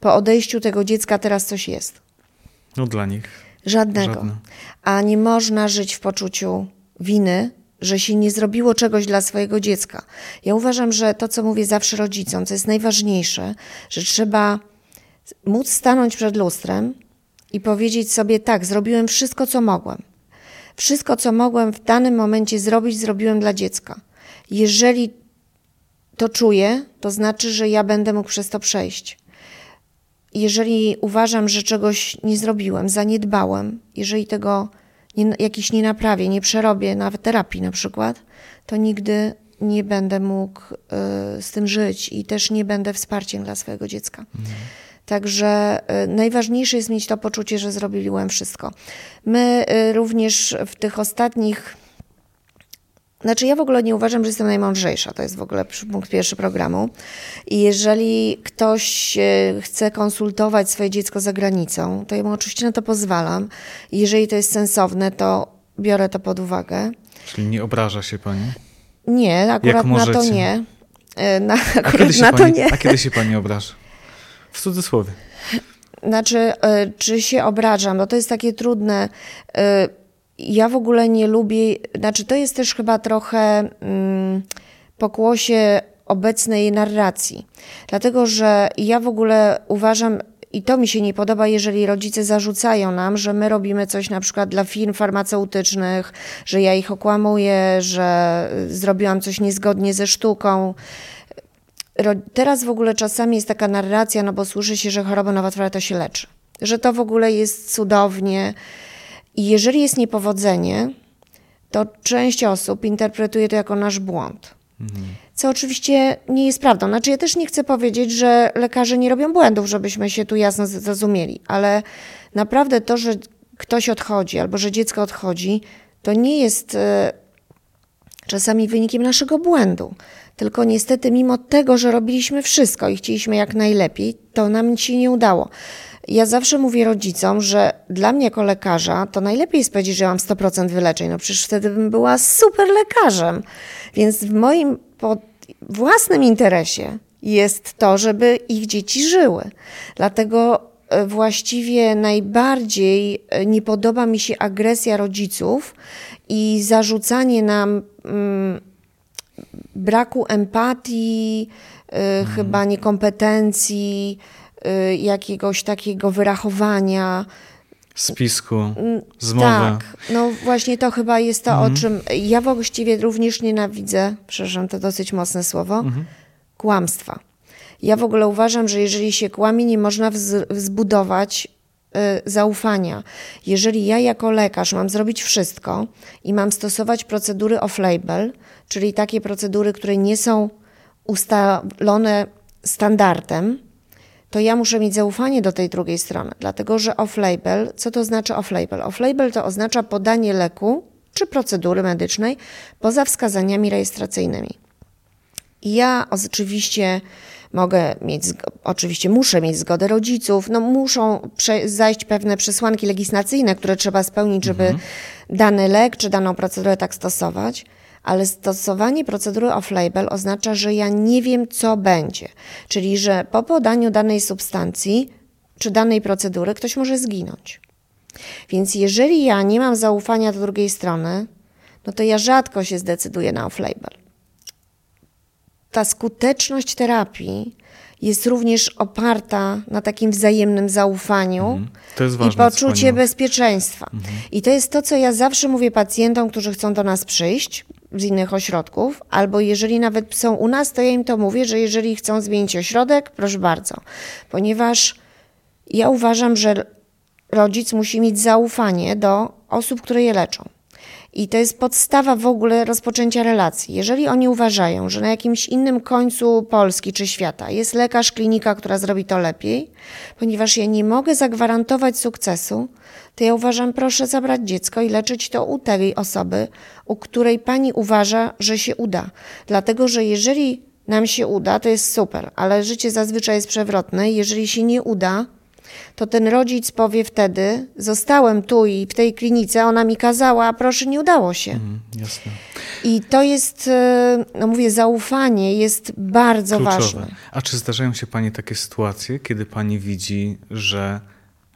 po odejściu tego dziecka teraz coś jest? No dla nich. Żadnego. Żadne. A nie można żyć w poczuciu winy, że się nie zrobiło czegoś dla swojego dziecka. Ja uważam, że to, co mówię zawsze rodzicom, co jest najważniejsze, że trzeba móc stanąć przed lustrem i powiedzieć sobie tak, zrobiłem wszystko, co mogłem. Wszystko, co mogłem w danym momencie zrobić, zrobiłem dla dziecka. Jeżeli to czuję, to znaczy, że ja będę mógł przez to przejść. Jeżeli uważam, że czegoś nie zrobiłem, zaniedbałem, jeżeli tego nie, jakiś nie naprawię, nie przerobię, nawet terapii na przykład, to nigdy nie będę mógł y, z tym żyć i też nie będę wsparciem dla swojego dziecka. Mhm. Także y, najważniejsze jest mieć to poczucie, że zrobiłem wszystko. My y, również w tych ostatnich. Znaczy, ja w ogóle nie uważam, że jestem najmądrzejsza. To jest w ogóle punkt pierwszy programu. I jeżeli ktoś y, chce konsultować swoje dziecko za granicą, to ja mu oczywiście na to pozwalam. I jeżeli to jest sensowne, to biorę to pod uwagę. Czyli nie obraża się pani? Nie, akurat na to nie. Na, akurat na pani, to nie. A kiedy się pani obraża? W cudzysłowie. Znaczy, e, czy się obrażam? Bo to jest takie trudne. E, ja w ogóle nie lubię, znaczy to jest też chyba trochę mm, pokłosie obecnej narracji. Dlatego, że ja w ogóle uważam, i to mi się nie podoba, jeżeli rodzice zarzucają nam, że my robimy coś na przykład dla firm farmaceutycznych, że ja ich okłamuję, że zrobiłam coś niezgodnie ze sztuką teraz w ogóle czasami jest taka narracja, no bo słyszy się, że choroba nowotworowa to się leczy. Że to w ogóle jest cudownie. I jeżeli jest niepowodzenie, to część osób interpretuje to jako nasz błąd. Mhm. Co oczywiście nie jest prawdą. Znaczy, ja też nie chcę powiedzieć, że lekarze nie robią błędów, żebyśmy się tu jasno zrozumieli, ale naprawdę to, że ktoś odchodzi albo że dziecko odchodzi, to nie jest e, czasami wynikiem naszego błędu. Tylko niestety, mimo tego, że robiliśmy wszystko i chcieliśmy jak najlepiej, to nam się nie udało. Ja zawsze mówię rodzicom, że dla mnie jako lekarza to najlepiej jest powiedzieć, że mam 100% wyleczeń. No przecież wtedy bym była super lekarzem. Więc w moim własnym interesie jest to, żeby ich dzieci żyły. Dlatego e, właściwie najbardziej e, nie podoba mi się agresja rodziców i zarzucanie nam. Mm, braku empatii, y, chyba niekompetencji, y, jakiegoś takiego wyrachowania. Spisku, mm, zmowy. Tak, no właśnie to chyba jest to, mhm. o czym ja właściwie również nienawidzę, przepraszam, to dosyć mocne słowo, mhm. kłamstwa. Ja w ogóle uważam, że jeżeli się kłamie, nie można wzbudować zaufania. Jeżeli ja jako lekarz mam zrobić wszystko i mam stosować procedury off-label, czyli takie procedury, które nie są ustalone standardem, to ja muszę mieć zaufanie do tej drugiej strony, dlatego że off-label, co to znaczy off-label? Off-label to oznacza podanie leku czy procedury medycznej poza wskazaniami rejestracyjnymi. I ja oczywiście mogę mieć, oczywiście muszę mieć zgodę rodziców, no muszą zajść pewne przesłanki legislacyjne, które trzeba spełnić, żeby mhm. dany lek czy daną procedurę tak stosować, ale stosowanie procedury off-label oznacza, że ja nie wiem, co będzie. Czyli, że po podaniu danej substancji czy danej procedury ktoś może zginąć. Więc jeżeli ja nie mam zaufania do drugiej strony, no to ja rzadko się zdecyduję na off-label. Ta skuteczność terapii jest również oparta na takim wzajemnym zaufaniu Mhm. i poczucie bezpieczeństwa. I to jest to, co ja zawsze mówię pacjentom, którzy chcą do nas przyjść z innych ośrodków, albo jeżeli nawet są u nas, to ja im to mówię, że jeżeli chcą zmienić ośrodek, proszę bardzo. Ponieważ ja uważam, że rodzic musi mieć zaufanie do osób, które je leczą. I to jest podstawa w ogóle rozpoczęcia relacji. Jeżeli oni uważają, że na jakimś innym końcu Polski czy świata jest lekarz, klinika, która zrobi to lepiej, ponieważ ja nie mogę zagwarantować sukcesu, to ja uważam, proszę zabrać dziecko i leczyć to u tej osoby, u której pani uważa, że się uda. Dlatego, że jeżeli nam się uda, to jest super, ale życie zazwyczaj jest przewrotne. Jeżeli się nie uda, to ten rodzic powie wtedy: Zostałem tu i w tej klinice, ona mi kazała, a proszę, nie udało się. Jasne. I to jest, e, no mówię, zaufanie jest bardzo Kluczowe. ważne. A czy zdarzają się Pani takie sytuacje, kiedy Pani widzi, że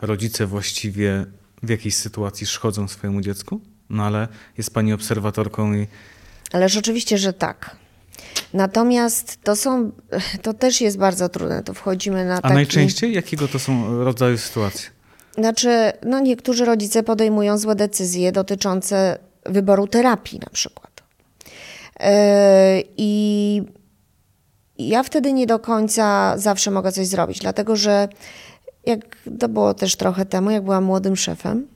rodzice właściwie w jakiejś sytuacji szkodzą swojemu dziecku? No ale jest Pani obserwatorką i Ależ oczywiście, że tak. Natomiast to są, to też jest bardzo trudne. To wchodzimy na A taki... najczęściej jakiego to są rodzaju sytuacje? Znaczy, no niektórzy rodzice podejmują złe decyzje dotyczące wyboru terapii na przykład. Yy, I ja wtedy nie do końca zawsze mogę coś zrobić, dlatego że jak to było też trochę temu, jak byłam młodym szefem,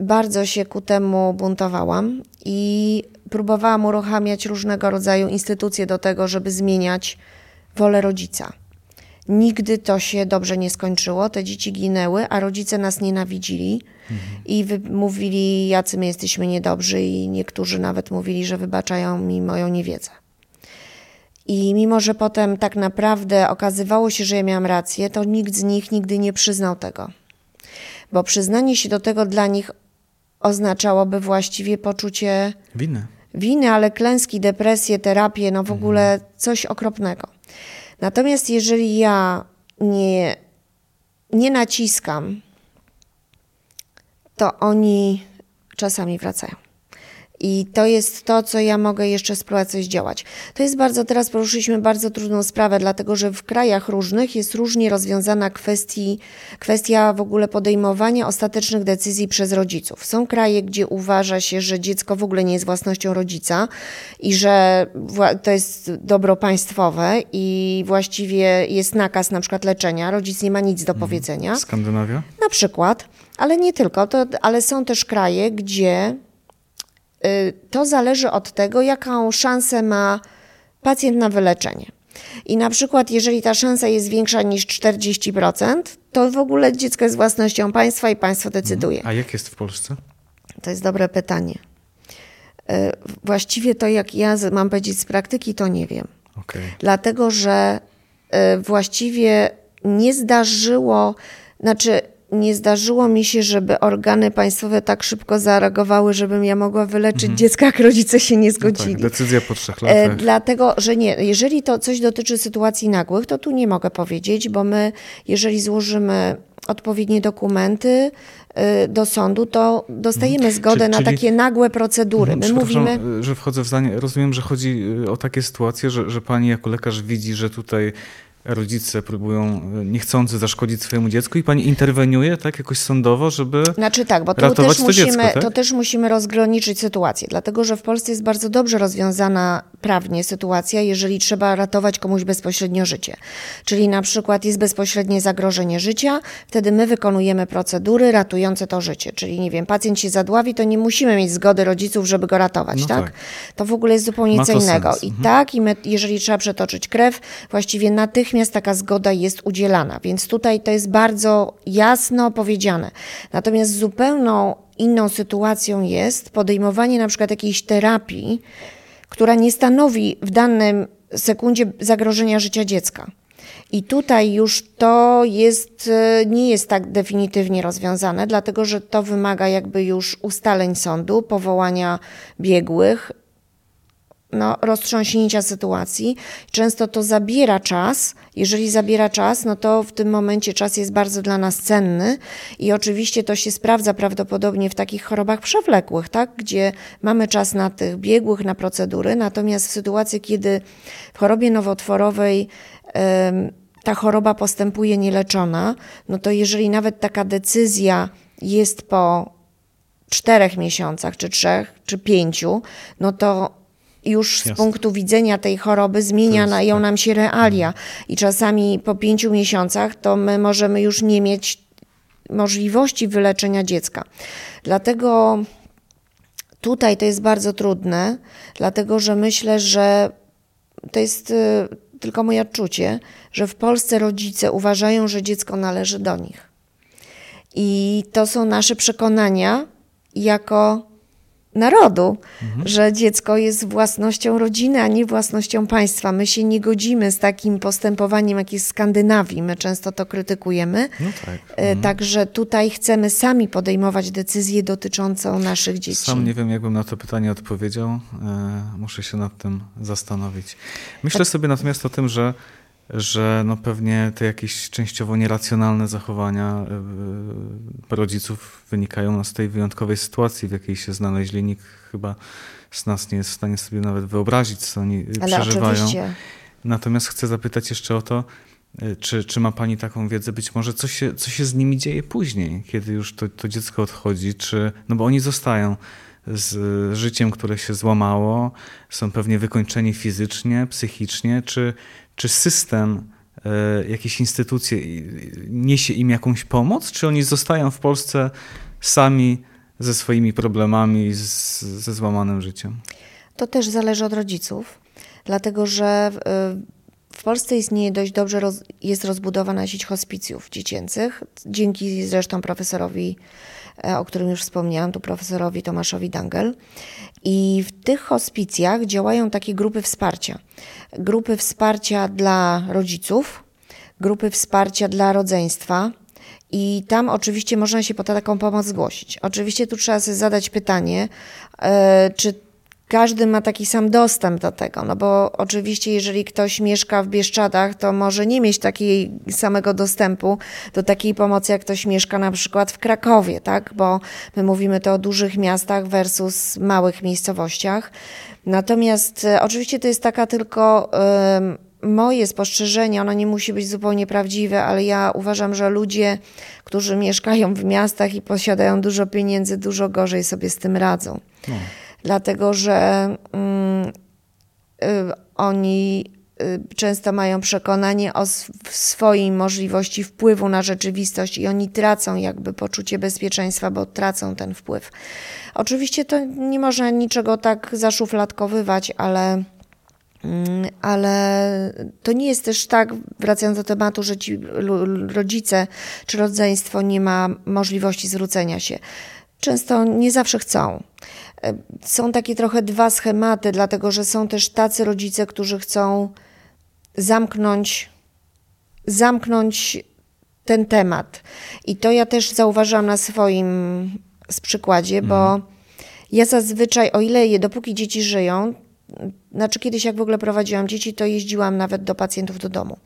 bardzo się ku temu buntowałam i próbowałam uruchamiać różnego rodzaju instytucje do tego, żeby zmieniać wolę rodzica. Nigdy to się dobrze nie skończyło, te dzieci ginęły, a rodzice nas nienawidzili i wy- mówili, jacy my jesteśmy niedobrzy, i niektórzy nawet mówili, że wybaczają mi moją niewiedzę. I mimo, że potem tak naprawdę okazywało się, że ja miałam rację, to nikt z nich nigdy nie przyznał tego. Bo przyznanie się do tego dla nich oznaczałoby właściwie poczucie Winy. Winy, ale klęski, depresje, terapię, no w ogóle coś okropnego. Natomiast jeżeli ja nie, nie naciskam, to oni czasami wracają. I to jest to, co ja mogę jeszcze spróbować coś działać. To jest bardzo, teraz poruszyliśmy bardzo trudną sprawę, dlatego że w krajach różnych jest różnie rozwiązana kwestii, kwestia w ogóle podejmowania ostatecznych decyzji przez rodziców. Są kraje, gdzie uważa się, że dziecko w ogóle nie jest własnością rodzica i że to jest dobro państwowe i właściwie jest nakaz na przykład leczenia, rodzic nie ma nic do powiedzenia. Skandynawia? Na przykład, ale nie tylko, to, ale są też kraje, gdzie to zależy od tego, jaką szansę ma pacjent na wyleczenie. I na przykład, jeżeli ta szansa jest większa niż 40%, to w ogóle dziecko jest własnością państwa i państwo decyduje. A jak jest w Polsce? To jest dobre pytanie. Y, Właściwie to, jak ja mam powiedzieć z praktyki, to nie wiem Okej. dlatego że y, właściwie nie zdarzyło, znaczy nie zdarzyło mi się, żeby organy państwowe tak szybko zareagowały, żebym ja mogła wyleczyć dziecko, jak rodzice się nie No zgodzili. tak, decyzja po trzech E, latach. dlatego, że nie, jeżeli to coś dotyczy sytuacji nagłych, to tu nie mogę powiedzieć, bo my, jeżeli złożymy odpowiednie dokumenty y, do sądu, to dostajemy zgodę Czy- na czyli- takie nagłe procedury. My Przepraszam, mówimy. że wchodzę w zdanie. Rozumiem, że chodzi o takie sytuacje, że, że pani jako lekarz widzi, że tutaj rodzice próbują y, niechcący zaszkodzić swojemu dziecku i pani interweniuje tak jakoś sądowo, żeby... Znaczy tak, bo ratować też to musimy, dziecko, tak? to też musimy rozgraniczyć sytuację, dlatego że w Polsce jest bardzo dobrze rozwiązana prawnie sytuacja, jeżeli trzeba ratować komuś bezpośrednio życie. Czyli na przykład jest bezpośrednie zagrożenie życia, wtedy my wykonujemy procedury ratujące to życie. Czyli nie wiem, pacjent się zadławi, to nie musimy mieć zgody rodziców, żeby go ratować, No tak? tak. To w ogóle jest zupełnie co to innego. I Mhm. tak, i my, jeżeli trzeba przetoczyć krew, właściwie natychmiast taka zgoda jest udzielana. Więc tutaj to jest bardzo jasno powiedziane. Natomiast zupełną inną sytuacją jest podejmowanie na przykład jakiejś terapii, która nie stanowi w danym sekundzie zagrożenia życia dziecka. I tutaj już to jest, e, nie jest tak definitywnie rozwiązane, dlatego że to wymaga jakby już ustaleń sądu, powołania biegłych no, roztrząśnięcia sytuacji. Często to zabiera czas. Jeżeli zabiera czas, no to w tym momencie czas jest bardzo dla nas cenny i oczywiście to się sprawdza prawdopodobnie w takich chorobach przewlekłych, tak? gdzie mamy czas na tych biegłych, na procedury. Natomiast w sytuacji, kiedy w chorobie nowotworowej ta choroba postępuje nieleczona, no to jeżeli nawet taka decyzja jest po czterech miesiącach, czy trzech, czy pięciu, no to już z Jasne. punktu widzenia tej choroby zmieniają tak. nam się realia. I czasami po pięciu miesiącach to my możemy już nie mieć możliwości wyleczenia dziecka. Dlatego tutaj to jest bardzo trudne, dlatego że myślę, że to jest y, tylko moje odczucie, że w Polsce rodzice uważają, że dziecko należy do nich. I to są nasze przekonania jako narodu, mhm. że dziecko jest własnością rodziny, a nie własnością państwa. My się nie godzimy z takim postępowaniem, jak jest w Skandynawii. My często to krytykujemy. No tak. E, mhm. Także tutaj chcemy sami podejmować decyzje dotyczącą naszych dzieci. Sam nie wiem, jakbym na to pytanie odpowiedział. E, muszę się nad tym zastanowić. Myślę tak. sobie natomiast o tym, że że no pewnie te jakieś częściowo nieracjonalne zachowania e, rodziców wynikają z tej wyjątkowej sytuacji, w jakiej się znaleźli. Nikt chyba z nas nie jest w stanie sobie nawet wyobrazić, co oni Ale przeżywają. Oczywiście. Natomiast chcę zapytać jeszcze o to, e, czy, czy ma Pani taką wiedzę, być może co się, co się z nimi dzieje później, kiedy już to, to dziecko odchodzi, czy, no bo oni zostają z życiem, które się złamało, są pewnie wykończeni fizycznie, psychicznie, czy, czy system, e, jakieś instytucje niesie im jakąś pomoc, czy oni zostają w Polsce sami ze swoimi problemami, z, ze złamanym życiem? To też zależy od rodziców, dlatego że w, w Polsce istnieje dość dobrze, roz, jest rozbudowana sieć hospicjów dziecięcych, dzięki zresztą profesorowi E, o którym już wspomniałam, tu profesorowi Tomaszowi Dangel. I w tych hospicjach działają takie grupy wsparcia. Grupy wsparcia dla rodziców, grupy wsparcia dla rodzeństwa, i tam oczywiście można się po taką pomoc zgłosić. Oczywiście tu trzeba sobie zadać pytanie, e, czy każdy ma taki sam dostęp do tego, no bo oczywiście jeżeli ktoś mieszka w Bieszczadach, to może nie mieć takiego samego dostępu do takiej pomocy, jak ktoś mieszka na przykład w Krakowie, tak, bo my mówimy to o dużych miastach versus małych miejscowościach. Natomiast e, oczywiście to jest taka tylko moje spostrzeżenie, ono nie musi być zupełnie prawdziwe, ale ja uważam, że ludzie, którzy mieszkają w miastach i posiadają dużo pieniędzy, dużo gorzej sobie z tym radzą. No dlatego że mm, y, oni y, często mają przekonanie o swojej możliwości wpływu na rzeczywistość i oni tracą jakby poczucie bezpieczeństwa, bo tracą ten wpływ. Oczywiście to nie można niczego tak zaszufladkowywać, ale mm, ale to nie jest też tak, wracając do tematu, że ci rodzice czy rodzeństwo nie ma możliwości zwrócenia się. Często nie zawsze chcą. Są takie trochę dwa schematy, dlatego że są też tacy rodzice, którzy chcą zamknąć, zamknąć ten temat. I to ja też zauważam na swoim z przykładzie, bo mhm. ja zazwyczaj, o ile je, dopóki dzieci żyją, znaczy kiedyś jak w ogóle prowadziłam dzieci, to jeździłam nawet do pacjentów do domu.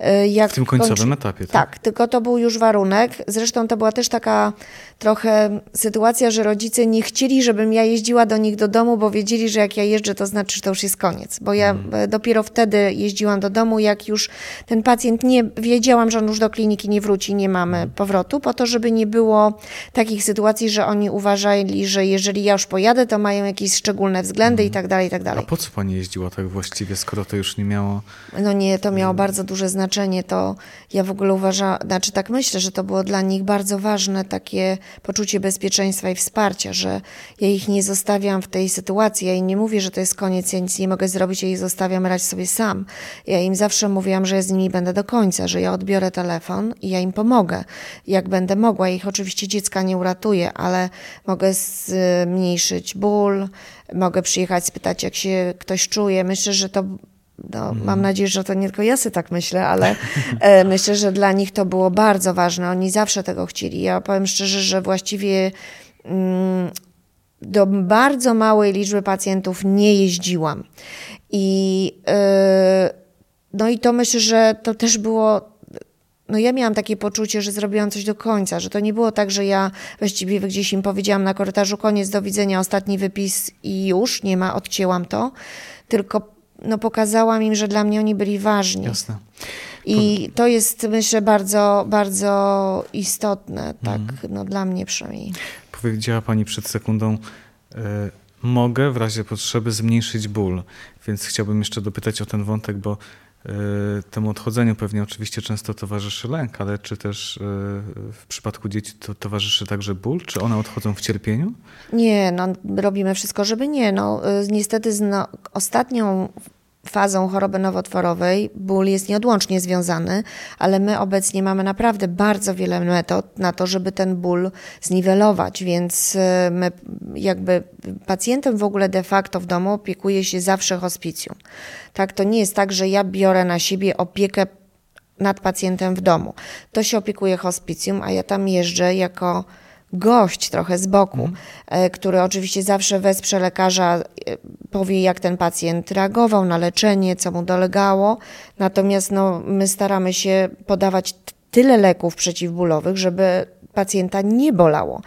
E, jak w tym końcowym kończy... etapie, tak? Tak, tylko to był już warunek. Zresztą to była też taka trochę sytuacja, że rodzice nie chcieli, żebym ja jeździła do nich do domu, bo wiedzieli, że jak ja jeżdżę, to znaczy, że to już jest koniec. Bo ja hmm. dopiero wtedy jeździłam do domu, jak już ten pacjent nie, wiedziałam, że on już do kliniki nie wróci, nie mamy hmm. powrotu, po to, żeby nie było takich sytuacji, że oni uważali, że jeżeli ja już pojadę, to mają jakieś szczególne względy hmm. i tak dalej, i tak dalej. A po co pani jeździła tak właściwie, skoro to już nie miało... No nie, to miało bardzo duże znaczenie. To ja w ogóle uważam, znaczy tak myślę, że to było dla nich bardzo ważne takie poczucie bezpieczeństwa i wsparcia, że ja ich nie zostawiam w tej sytuacji. Ja im nie mówię, że to jest koniec, ja nic nie mogę zrobić, ja ich zostawiam rać sobie sam. Ja im zawsze mówiłam, że ja z nimi będę do końca, że ja odbiorę telefon i ja im pomogę, jak będę mogła. Ich oczywiście dziecka nie uratuję, ale mogę zmniejszyć ból, mogę przyjechać, spytać, jak się ktoś czuje. Myślę, że to no, mm. Mam nadzieję, że to nie tylko ja sobie tak myślę, ale e, myślę, że dla nich to było bardzo ważne. Oni zawsze tego chcieli. Ja powiem szczerze, że właściwie mm, do bardzo małej liczby pacjentów nie jeździłam. I, yy, no i to myślę, że to też było no ja miałam takie poczucie, że zrobiłam coś do końca, że to nie było tak, że ja właściwie gdzieś im powiedziałam na korytarzu koniec, do widzenia, ostatni wypis i już, nie ma, odcięłam to, tylko no, pokazałam im, że dla mnie oni byli ważni. Jasne. I to jest, myślę, bardzo, bardzo istotne, tak, mhm. no dla mnie przynajmniej. Powiedziała Pani przed sekundą, y mogę w razie potrzeby zmniejszyć ból, więc chciałbym jeszcze dopytać o ten wątek, bo temu odchodzeniu pewnie oczywiście często towarzyszy lęk, ale czy też y w przypadku dzieci to towarzyszy także ból? Czy one odchodzą w cierpieniu? Nie, no robimy wszystko, żeby nie. No, y niestety no, ostatnią fazą choroby nowotworowej ból jest nieodłącznie związany, ale my obecnie mamy naprawdę bardzo wiele metod na to, żeby ten ból zniwelować, więc y, my jakby pacjentem w ogóle de facto w domu opiekuje się zawsze hospicjum. Tak, to nie jest tak, że ja biorę na siebie opiekę nad pacjentem w domu. To się opiekuje hospicjum, a ja tam jeżdżę jako gość trochę z boku, mm. który oczywiście zawsze wesprze lekarza, e, powie jak ten pacjent reagował na leczenie, co mu dolegało. Natomiast no, my staramy się podawać tyle leków przeciwbólowych, żeby pacjenta nie bolało.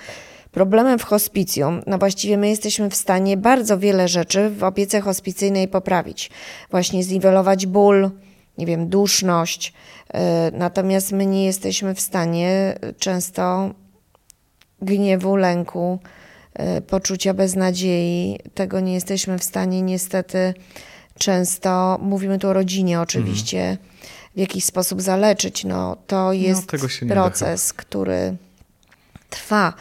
Problemem w hospicjum, no właściwie my jesteśmy w stanie bardzo wiele rzeczy w opiece hospicyjnej poprawić. Właśnie zniwelować ból, nie wiem, duszność. E, natomiast my nie jesteśmy w stanie często gniewu, lęku, y, poczucia beznadziei. Tego nie jesteśmy w stanie niestety często, mówimy tu o rodzinie oczywiście, mm. w jakiś sposób zaleczyć. No, to no, jest no, proces, który trwa.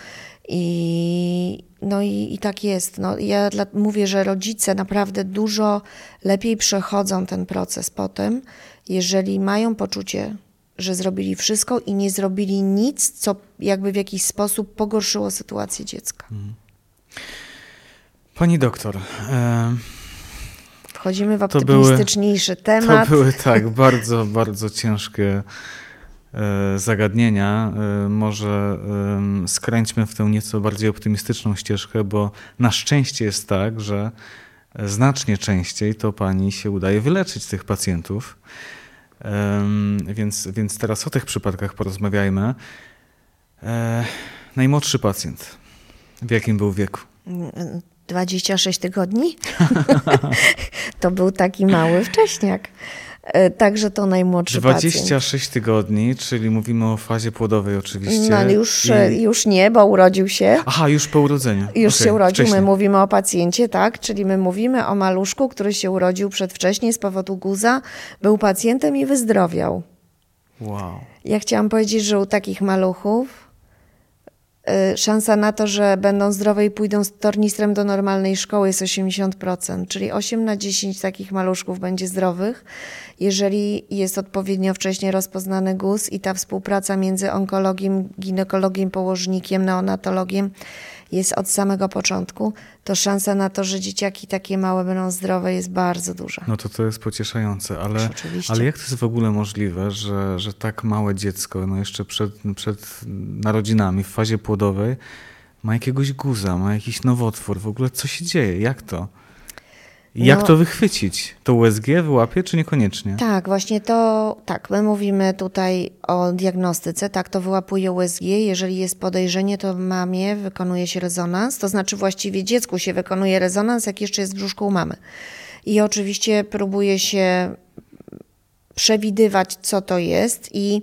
I, no i, i tak jest. No, ja dla, mówię, że rodzice naprawdę dużo lepiej przechodzą ten proces potem, jeżeli mają poczucie że zrobili wszystko i nie zrobili nic, co jakby w jakiś sposób pogorszyło sytuację dziecka. Mhm. Pani doktor. E... Wchodzimy w optymistyczniejszy to były, temat. To były tak bardzo, bardzo ciężkie e, zagadnienia. E, może e, skręćmy w tę nieco bardziej optymistyczną ścieżkę, bo na szczęście jest tak, że znacznie częściej to pani się udaje wyleczyć tych pacjentów. Więc, więc teraz o tych przypadkach porozmawiajmy. E, najmłodszy pacjent. W jakim był wieku? 26 tygodni. to był taki mały wcześniak. E, także to najmłodszy 26 pacjent. tygodni, czyli mówimy o fazie płodowej oczywiście. No już, I... E, już nie, bo urodził się. Aha, już po urodzeniu. Już okay, się urodził. Wcześniej. My mówimy o pacjencie, tak? Czyli my mówimy o maluszku, który się urodził przedwcześnie z powodu guza, był pacjentem i wyzdrowiał. Wow. Ja chciałam powiedzieć, że u takich maluchów szansa na to, że będą zdrowe i pójdą z tornistrem do normalnej szkoły jest 80%, czyli 8 na 10 takich maluszków będzie zdrowych, jeżeli jest odpowiednio wcześnie rozpoznany guz i ta współpraca między onkologiem, ginekologiem, położnikiem, neonatologiem jest od samego początku, to szansa na to, że dzieciaki takie małe będą zdrowe jest bardzo duża. No to to jest pocieszające, ale, ale jak to jest w ogóle możliwe, że, że tak małe dziecko, no jeszcze przed, przed narodzinami, w fazie płodowej, ma jakiegoś guza, ma jakiś nowotwór, w ogóle co się dzieje, jak to? Jak no, to wychwycić? To USG wyłapie, czy niekoniecznie? Tak, właśnie to, tak, my mówimy tutaj o diagnostyce, tak, to wyłapuje USG. Jeżeli jest podejrzenie, to mamie wykonuje się rezonans, to znaczy właściwie dziecku się wykonuje rezonans, jak jeszcze jest w brzuszku u mamy. I oczywiście próbuje się przewidywać, co to jest i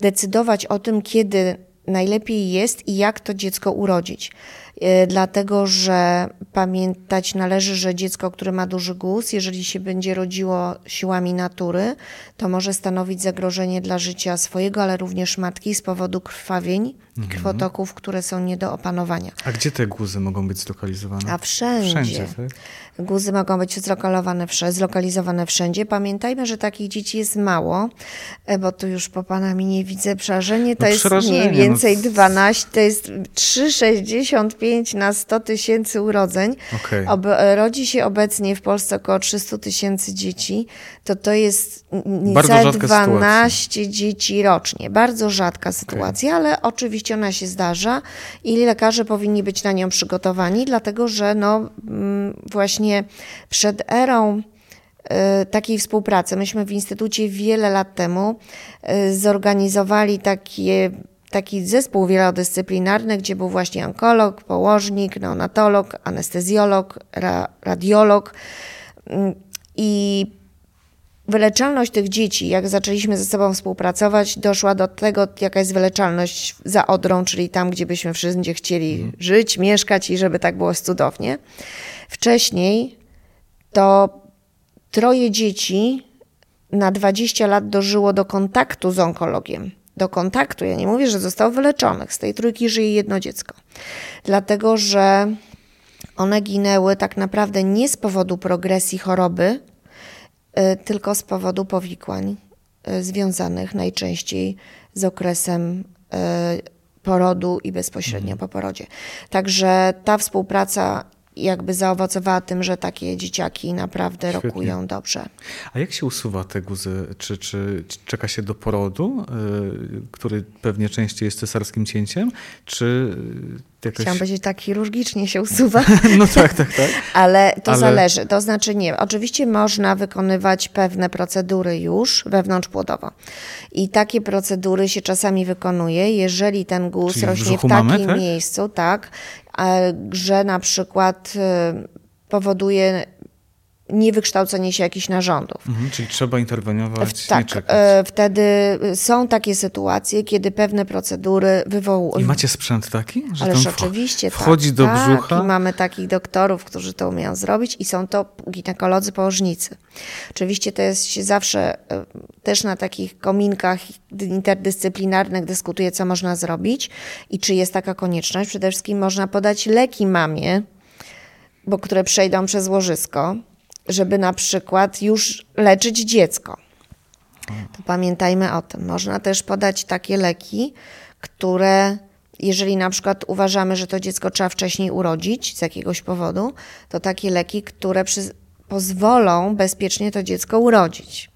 decydować o tym, kiedy najlepiej jest i jak to dziecko urodzić. E, dlatego że pamiętać należy, że dziecko, które ma duży guz, jeżeli się będzie rodziło siłami natury, to może stanowić zagrożenie dla życia swojego, ale również matki z powodu krwawień mhm. krwotoków, które są nie do opanowania. A gdzie te guzy mogą być zlokalizowane? A wszędzie. Wszędzie, tak? Guzy mogą być zlokalizowane, zlokalizowane wszędzie. Pamiętajmy, że takich dzieci jest mało, e, bo tu już po panami nie widzę przerażenie. To no jest mniej no więcej no. 12, to jest 3,65 na 100 tysięcy urodzeń. Okay. Ob, rodzi się obecnie w Polsce około 300 tysięcy dzieci. To to jest niecałe 12 sytuacja. dzieci rocznie. Bardzo rzadka sytuacja, okay. ale oczywiście ona się zdarza i lekarze powinni być na nią przygotowani, dlatego że no, mm, właśnie przed erą y, takiej współpracy. Myśmy w Instytucie wiele lat temu y, zorganizowali takie, taki zespół wielodyscyplinarny, gdzie był właśnie onkolog, położnik, neonatolog, anestezjolog, ra, radiolog. Mm, I wyleczalność tych dzieci, jak zaczęliśmy ze sobą współpracować, doszła do tego, jaka jest wyleczalność za Odrą, czyli tam, gdzie byśmy wszędzie chcieli mhm. żyć, mieszkać i żeby tak było cudownie. Wcześniej to troje dzieci na 20 lat dożyło do kontaktu z onkologiem. Do kontaktu, ja nie mówię, że zostało wyleczonych. Z tej trójki żyje jedno dziecko. Dlatego, że one ginęły tak naprawdę nie z powodu progresji choroby, Y, tylko z powodu powikłań y, związanych najczęściej z okresem y, porodu i bezpośrednio mhm. po porodzie. Także ta współpraca jakby zaowocowała tym, że takie dzieciaki naprawdę Świetnie. rokują dobrze. A jak się usuwa te guzy? Czy, czy, czeka się do porodu, yy, który pewnie częściej jest cesarskim cięciem, czy Jakoś... Chciałam powiedzieć, tak chirurgicznie się usuwa. no tak, tak, tak. Ale to Ale... zależy. To znaczy nie. Oczywiście można wykonywać pewne procedury już wewnątrzpłodowo. I takie procedury się czasami wykonuje, jeżeli ten guz Czyli rośnie w, w takim mamy, tak? miejscu, tak, że na przykład y, powoduje niewykształcenie się jakichś narządów. Mhm, czyli trzeba interweniować, tak, e, wtedy są takie sytuacje, kiedy pewne procedury wywołują. I macie sprzęt taki? Że Ależ oczywiście, wchodzi tak, do tak, brzucha? I mamy takich doktorów, którzy to umieją zrobić i są to ginekolodzy położnicy. Oczywiście to jest się zawsze e, też na takich kominkach interdyscyplinarnych dyskutuje, co można zrobić i czy jest taka konieczność. Przede wszystkim można podać leki mamie, bo które przejdą przez łożysko żeby na przykład już leczyć dziecko. To pamiętajmy o tym. Można też podać takie leki, które, jeżeli na przykład uważamy, że to dziecko trzeba wcześniej urodzić z jakiegoś powodu, to takie leki, które przy, pozwolą bezpiecznie to dziecko urodzić.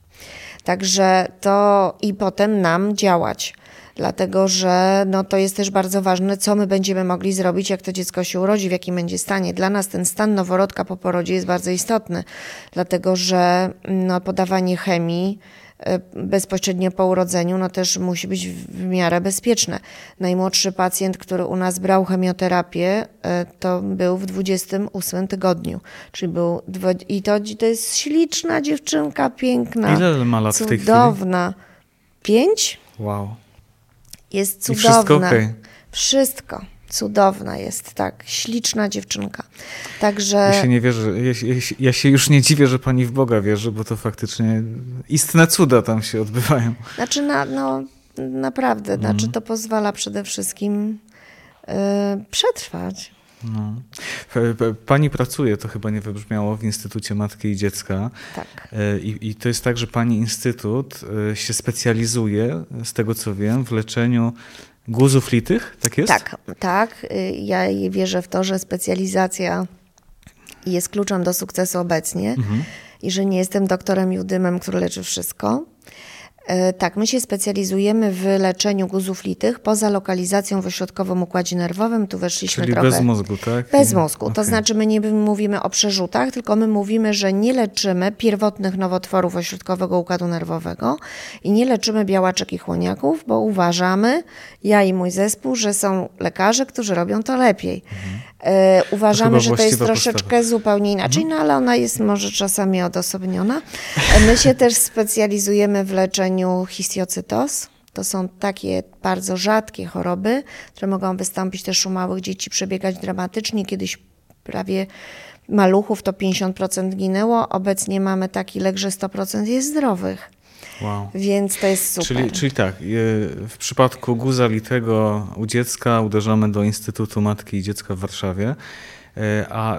Także to i potem nam działać dlatego że no, to jest też bardzo ważne, co my będziemy mogli zrobić, jak to dziecko się urodzi, w jakim będzie stanie. Dla nas ten stan noworodka po porodzie jest bardzo istotny, dlatego że no, podawanie chemii e, bezpośrednio po urodzeniu, no też musi być w miarę bezpieczne. Najmłodszy pacjent, który u nas brał chemioterapię, e, to był w 28 tygodniu, czyli był, i to, to jest śliczna dziewczynka, piękna, Ile ma lat cudowna. w tej chwili? Pięć? Wow. Jest cudowna. I wszystko, okay. wszystko cudowna jest, tak, śliczna dziewczynka. Także... Ja się nie wierzę, ja, ja, ja, się już nie dziwię, że pani w Boga wierzy, bo to faktycznie istne cuda tam się odbywają. Znaczy, na, no, naprawdę, mm. znaczy to pozwala przede wszystkim yy, przetrwać. No. Pani pracuje, to chyba nie wybrzmiało, w Instytucie Matki i Dziecka. Tak. E, I, I, to jest tak, że Pani Instytut e, się specjalizuje, z tego co wiem, w leczeniu guzów litych, tak jest? Tak, tak. Ja wierzę w to, że specjalizacja jest kluczem do sukcesu obecnie mhm. i że nie jestem doktorem Judymem, który leczy wszystko. E, tak, my się specjalizujemy w leczeniu guzów litych poza lokalizacją w ośrodkowym układzie nerwowym. Tu weszliśmy Czyli trochę... bez mózgu, tak? Bez mózgu. Okay. To znaczy my nie mówimy o przerzutach, tylko my mówimy, że nie leczymy pierwotnych nowotworów ośrodkowego układu nerwowego i nie leczymy białaczek i chłoniaków, bo uważamy, ja i mój zespół, że są lekarze, którzy robią to lepiej. Mhm. E, uważamy, to że to jest troszeczkę postawa. zupełnie inaczej, no ale ona jest może czasami odosobniona. E, my się też specjalizujemy w leczeniu histiocytoz. To są takie bardzo rzadkie choroby, które mogą wystąpić też u małych dzieci, przebiegać dramatycznie. Kiedyś prawie maluchów to 50% ginęło. Obecnie mamy taki lek, że 100% jest zdrowych. Wow. Więc to jest super. Czyli, czyli tak, w przypadku guza litego u dziecka uderzamy do Instytutu Matki i Dziecka w Warszawie. E, a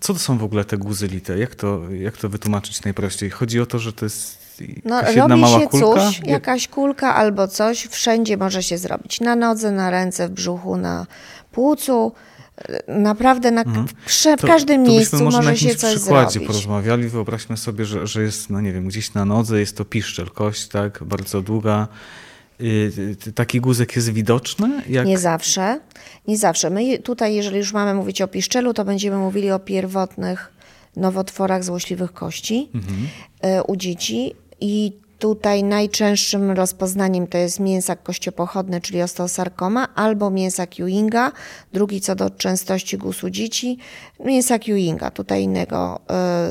co to są w ogóle te guzy lite? Jak to, jak to wytłumaczyć najprościej? Chodzi o to, że to jest no, jedna mała się kulka? Coś, jakaś kulka albo coś, wszędzie może się zrobić. Na nodze, na ręce, w brzuchu, na płucu naprawdę na, mhm. w, w każdym to, to miejscu może, może się coś przykładzie zrobić. porozmawiali. Wyobraźmy sobie, że, że jest, no nie wiem, gdzieś na nodze jest to piszczel, kość, tak, bardzo długa. y, taki guzek jest widoczny? Jak... Nie zawsze. Nie zawsze. My tutaj, jeżeli już mamy mówić o piszczelu, to będziemy mówili o pierwotnych nowotworach złośliwych kości mhm. Y, u dzieci i Tutaj najczęstszym rozpoznaniem to jest mięsak kościopochodny, czyli osteosarkoma, albo mięsak Ewinga. Drugi co do częstości gusu dzieci, mięsak Ewinga. Tutaj innego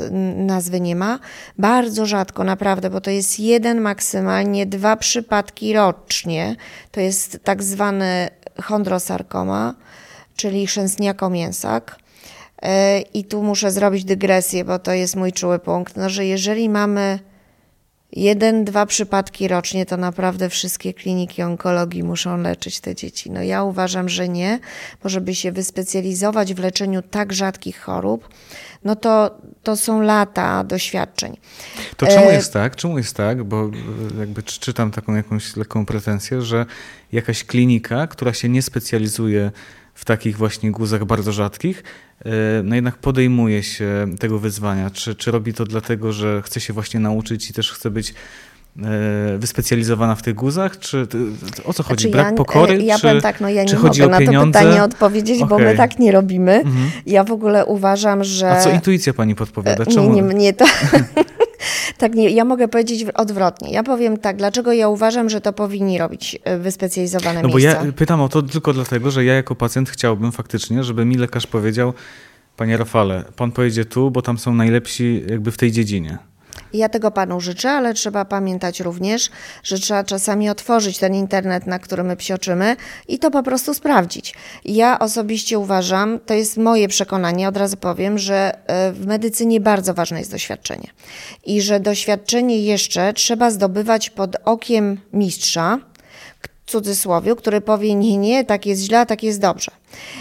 y, nazwy nie ma. Bardzo rzadko, naprawdę, bo to jest jeden, maksymalnie dwa przypadki rocznie. To jest tak zwany chondrosarkoma, czyli chrzęstniako-mięsak. Y, I tu muszę zrobić dygresję, bo to jest mój czuły punkt, no, że jeżeli mamy jeden, dwa przypadki rocznie, to naprawdę wszystkie kliniki onkologii muszą leczyć te dzieci. No ja uważam, że nie, bo żeby się wyspecjalizować w leczeniu tak rzadkich chorób, no to, to są lata doświadczeń. To czemu e, jest tak? Czemu jest tak? Bo e, jakby czytam taką jakąś lekką pretensję, że jakaś klinika, która się nie specjalizuje w takich właśnie guzach bardzo rzadkich, no jednak podejmuje się tego wyzwania. Czy, czy robi to dlatego, że chce się właśnie nauczyć i też chce być e, wyspecjalizowana w tych guzach? Czy o co chodzi? Znaczy, Brak ja, pokory? Ja czy, powiem tak, no ja nie mogę na to pytanie odpowiedzieć, okay. bo my tak nie robimy. Mhm. Ja w ogóle uważam, że... A co intuicja pani podpowiada? Czemu? Nie, nie, nie to... tak, nie, ja mogę powiedzieć odwrotnie. Ja powiem tak, dlaczego ja uważam, że to powinni robić e, wyspecjalizowane no miejsca. No bo ja pytam o to tylko dlatego, że ja jako pacjent chciałbym faktycznie, żeby mi lekarz powiedział, panie Rafale, pan pojedzie tu, bo tam są najlepsi jakby w tej dziedzinie. Ja tego panu życzę, ale trzeba pamiętać również, że trzeba czasami otworzyć ten internet, na którym my psioczymy i to po prostu sprawdzić. Ja osobiście uważam, to jest moje przekonanie, od razu powiem, że e, w medycynie bardzo ważne jest doświadczenie i że doświadczenie jeszcze trzeba zdobywać pod okiem mistrza, cudzysłowie, który powie nie, nie, tak jest źle, tak jest dobrze.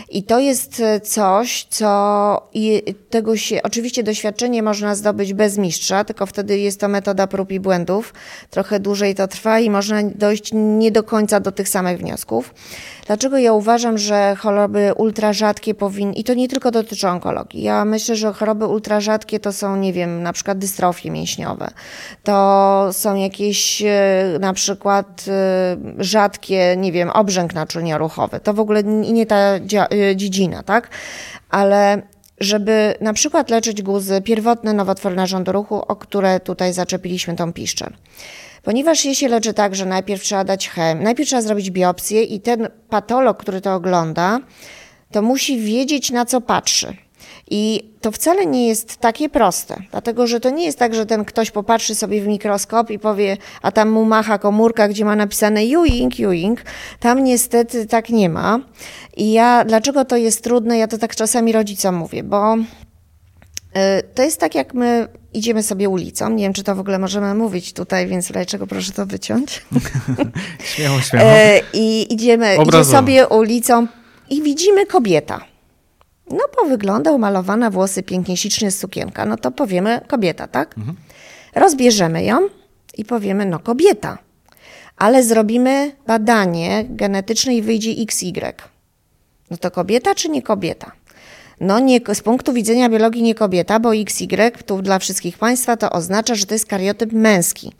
I to jest e, coś, co tego się, oczywiście doświadczenie można zdobyć bez mistrza, tylko wtedy jest to metoda prób i błędów. Trochę dłużej to trwa i można dojść nie do końca do tych samych wniosków. Dlaczego ja uważam, że choroby ultrarzadkie powinny, i to nie tylko dotyczy onkologii, ja myślę, że choroby ultrarzadkie to są, nie wiem, na przykład dystrofie mięśniowe, to są jakieś e, na przykład e, rzadkie, nie wiem, obrzęk naczynioruchowy, to w ogóle nie ta dziedzina, tak? Ale żeby na przykład leczyć guzy, pierwotne nowotwory narządu ruchu, o które tutaj zaczepiliśmy tą piszczel. Ponieważ je się leczy tak, że najpierw trzeba dać chem, najpierw trzeba zrobić biopsję i ten patolog, który to ogląda, to musi wiedzieć na co patrzy. I to wcale nie jest takie proste, dlatego że to nie jest tak, że ten ktoś popatrzy sobie w mikroskop i powie, a tam mu macha komórka, gdzie ma napisane Ewing, Ewing. Tam niestety tak nie ma. I ja, dlaczego to jest trudne, ja to tak czasami rodzicom mówię, bo y, to jest tak, jak my idziemy sobie ulicą. Nie wiem, czy to w ogóle możemy mówić tutaj, więc dlaczego proszę to wyciąć. śmiało, śmiało. Y, I idziemy idzie sobie ulicą i widzimy kobieta. No bo wygląda umalowana, włosy pięknie, ślicznie sukienka, no to powiemy kobieta, tak? Mhm. Rozbierzemy ją i powiemy, no kobieta. Ale zrobimy badanie genetyczne i wyjdzie XY. No to kobieta czy nie kobieta? No nie, z punktu widzenia biologii nie kobieta, bo XY tu dla wszystkich Państwa to oznacza, że to jest kariotyp męski.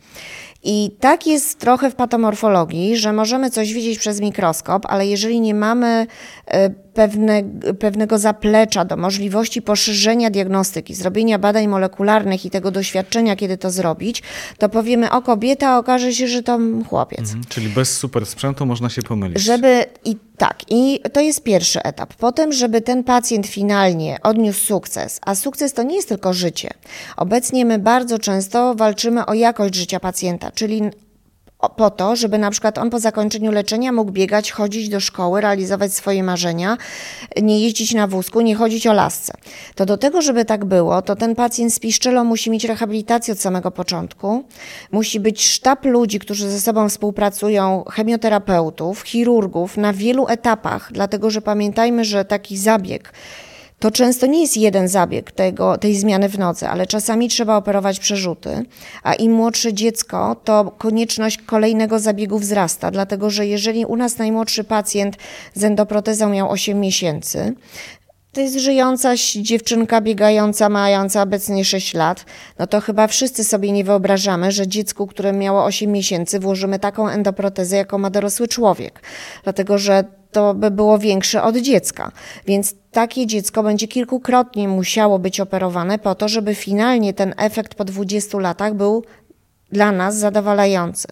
I tak jest trochę w patomorfologii, że możemy coś widzieć przez mikroskop, ale jeżeli nie mamy e, pewne, pewnego zaplecza do możliwości poszerzenia diagnostyki, zrobienia badań molekularnych i tego doświadczenia, kiedy to zrobić, to powiemy o kobieta, a okaże się, że to chłopiec. Mhm, czyli bez super sprzętu można się pomylić. Żeby i tak, i to jest pierwszy etap. Potem, żeby ten pacjent finalnie odniósł sukces, a sukces to nie jest tylko życie. Obecnie my bardzo często walczymy o jakość życia pacjenta, czyli po to, żeby na przykład on po zakończeniu leczenia mógł biegać, chodzić do szkoły, realizować swoje marzenia, nie jeździć na wózku, nie chodzić o lasce. To do tego, żeby tak było, to ten pacjent z piszczelą musi mieć rehabilitację od samego początku. Musi być sztab ludzi, którzy ze sobą współpracują, chemioterapeutów, chirurgów na wielu etapach, dlatego że pamiętajmy, że taki zabieg to często nie jest jeden zabieg tego, tej zmiany w nodze, ale czasami trzeba operować przerzuty, a im młodsze dziecko, to konieczność kolejnego zabiegu wzrasta, dlatego że jeżeli u nas najmłodszy pacjent z endoprotezą miał 8 miesięcy, to jest żyjąca dziewczynka biegająca, mająca obecnie 6 lat, no to chyba wszyscy sobie nie wyobrażamy, że dziecku, które miało 8 miesięcy, włożymy taką endoprotezę, jaką ma dorosły człowiek. Dlatego, że to by było większe od dziecka. Więc takie dziecko będzie kilkukrotnie musiało być operowane po to, żeby finalnie ten efekt po 20 latach był dla nas zadowalający.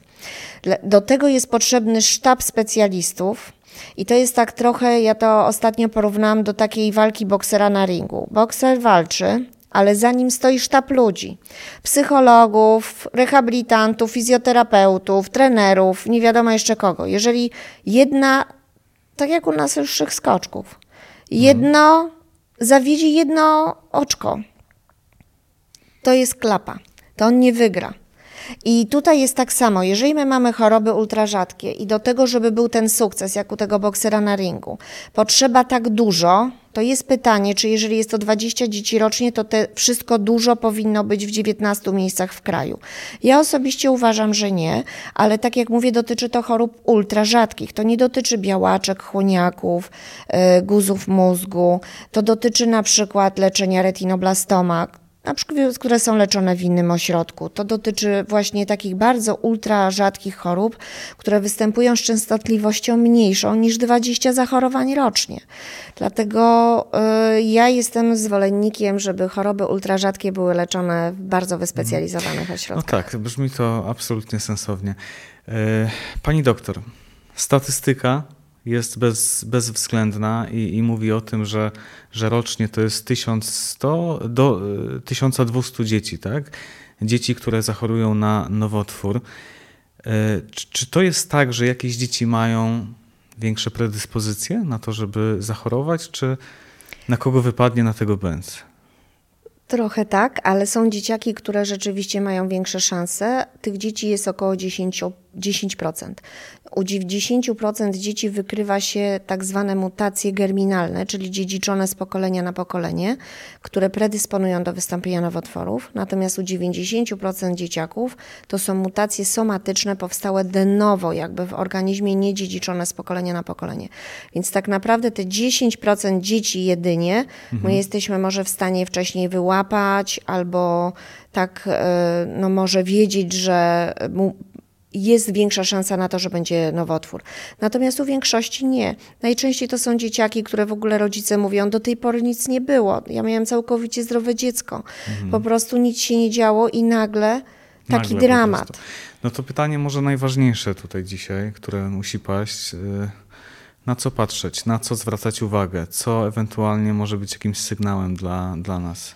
Do tego jest potrzebny sztab specjalistów, i to jest tak trochę, ja to ostatnio porównałam do takiej walki boksera na ringu. Bokser walczy, ale za nim stoi sztab ludzi: psychologów, rehabilitantów, fizjoterapeutów, trenerów, nie wiadomo jeszcze kogo. Jeżeli jedna, tak jak u nas wyższych skoczków, jedno mhm. zawiedzi jedno oczko, to jest klapa. To on nie wygra. I tutaj jest tak samo, jeżeli my mamy choroby ultrarzadkie i do tego, żeby był ten sukces, jak u tego boksera na ringu, potrzeba tak dużo, to jest pytanie, czy jeżeli jest to 20 dzieci rocznie, to te wszystko dużo powinno być w 19 miejscach w kraju. Ja osobiście uważam, że nie, ale tak jak mówię, dotyczy to chorób ultra rzadkich. To nie dotyczy białaczek, chłoniaków, yy, guzów mózgu. To dotyczy na przykład leczenia retinoblastoma, na przykład, które są leczone w innym ośrodku. To dotyczy właśnie takich bardzo ultra rzadkich chorób, które występują z częstotliwością mniejszą niż 20 zachorowań rocznie. Dlatego y, ja jestem zwolennikiem, żeby choroby ultra rzadkie były leczone w bardzo wyspecjalizowanych ośrodkach. No tak, brzmi to absolutnie sensownie. Y, pani doktor, statystyka jest bez, bezwzględna i, i mówi o tym, że, że rocznie to jest 1100 do 1200 dzieci, tak? Dzieci, które zachorują na nowotwór. E, czy, to jest tak, że jakieś dzieci mają większe predyspozycje na to, żeby zachorować, czy na kogo wypadnie, na tego bęc? Trochę tak, ale są dzieciaki, które rzeczywiście mają większe szanse. Tych dzieci jest około 10, 10%. U 10% dzieci wykrywa się tak zwane mutacje germinalne, czyli dziedziczone z pokolenia na pokolenie, które predysponują do wystąpienia nowotworów. Natomiast u 90% dzieciaków to są mutacje somatyczne powstałe de novo, jakby w organizmie niedziedziczone z pokolenia na pokolenie. Więc tak naprawdę te 10% dzieci jedynie mhm. my jesteśmy może w stanie wcześniej wyłapać albo tak e, no może wiedzieć, że jest większa szansa na to, że będzie nowotwór. Natomiast u większości nie. Najczęściej to są dzieciaki, które w ogóle rodzice mówią, do tej pory nic nie było. Ja miałem całkowicie zdrowe dziecko. Mhm. Po prostu nic się nie działo i nagle taki nagle dramat. No to pytanie może najważniejsze tutaj dzisiaj, które musi paść. Y, na co patrzeć, na co zwracać uwagę, co ewentualnie może być jakimś sygnałem dla, dla nas?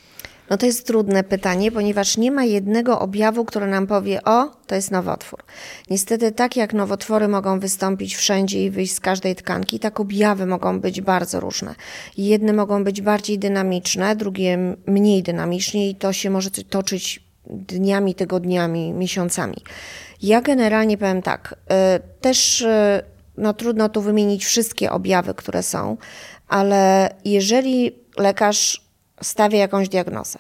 No to jest trudne pytanie, ponieważ nie ma jednego objawu, który nam powie, o, to jest nowotwór. Niestety, tak jak nowotwory mogą wystąpić wszędzie i wyjść z każdej tkanki, tak objawy mogą być bardzo różne. Jedne mogą być bardziej dynamiczne, drugie mniej dynamicznie i to się może toczyć dniami, tygodniami, miesiącami. Ja generalnie powiem tak, y, też y, no, trudno tu wymienić wszystkie objawy, które są, ale jeżeli lekarz stawia jakąś diagnozę,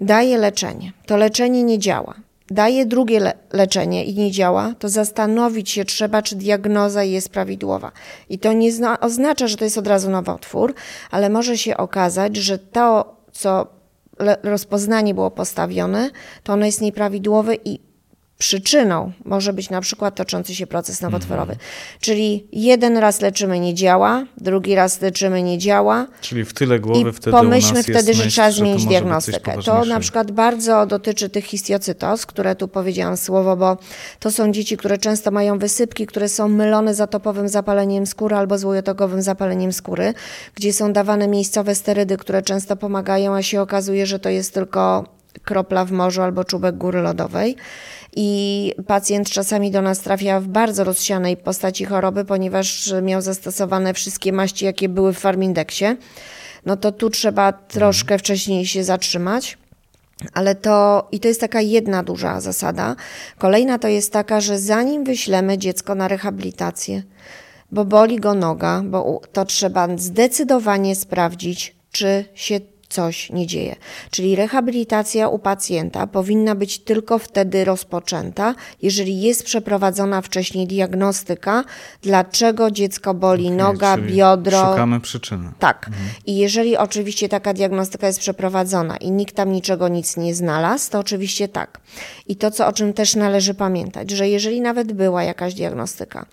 daje leczenie, to leczenie nie działa, daje drugie le leczenie i nie działa, to zastanowić się trzeba, czy diagnoza jest prawidłowa. I to nie oznacza, że to jest od razu nowotwór, ale może się okazać, że to, co rozpoznanie było postawione, to ono jest nieprawidłowe i przyczyną może być na przykład toczący się proces nowotworowy. Mhm. Czyli jeden raz leczymy nie działa, drugi raz leczymy nie działa. Czyli w tyle głowy i wtedy pomyślmy wtedy, że trzeba zmienić że diagnostykę. To na przykład bardzo dotyczy tych histiocytoz, które tu powiedziałam słowo, bo to są dzieci, które często mają wysypki, które są mylone z atopowym zapaleniem skóry albo złojotokowym zapaleniem skóry, gdzie są dawane miejscowe sterydy, które często pomagają, a się okazuje, że to jest tylko kropla w morzu albo czubek góry lodowej i pacjent czasami do nas trafia w bardzo rozsianej postaci choroby, ponieważ miał zastosowane wszystkie maści, jakie były w farmindeksie, no to tu trzeba troszkę wcześniej się zatrzymać. Ale to, i to jest taka jedna duża zasada. Kolejna to jest taka, że zanim wyślemy dziecko na rehabilitację, bo boli go noga, bo to trzeba zdecydowanie sprawdzić, czy się coś nie dzieje. Czyli rehabilitacja u pacjenta powinna być tylko wtedy rozpoczęta, jeżeli jest przeprowadzona wcześniej diagnostyka, dlaczego dziecko boli Okej, noga, biodro. Szukamy przyczyny. Tak. I jeżeli oczywiście taka diagnostyka jest przeprowadzona i nikt tam niczego nic nie znalazł, to oczywiście tak. I to, co, o czym też należy pamiętać, że jeżeli nawet była jakaś diagnostyka,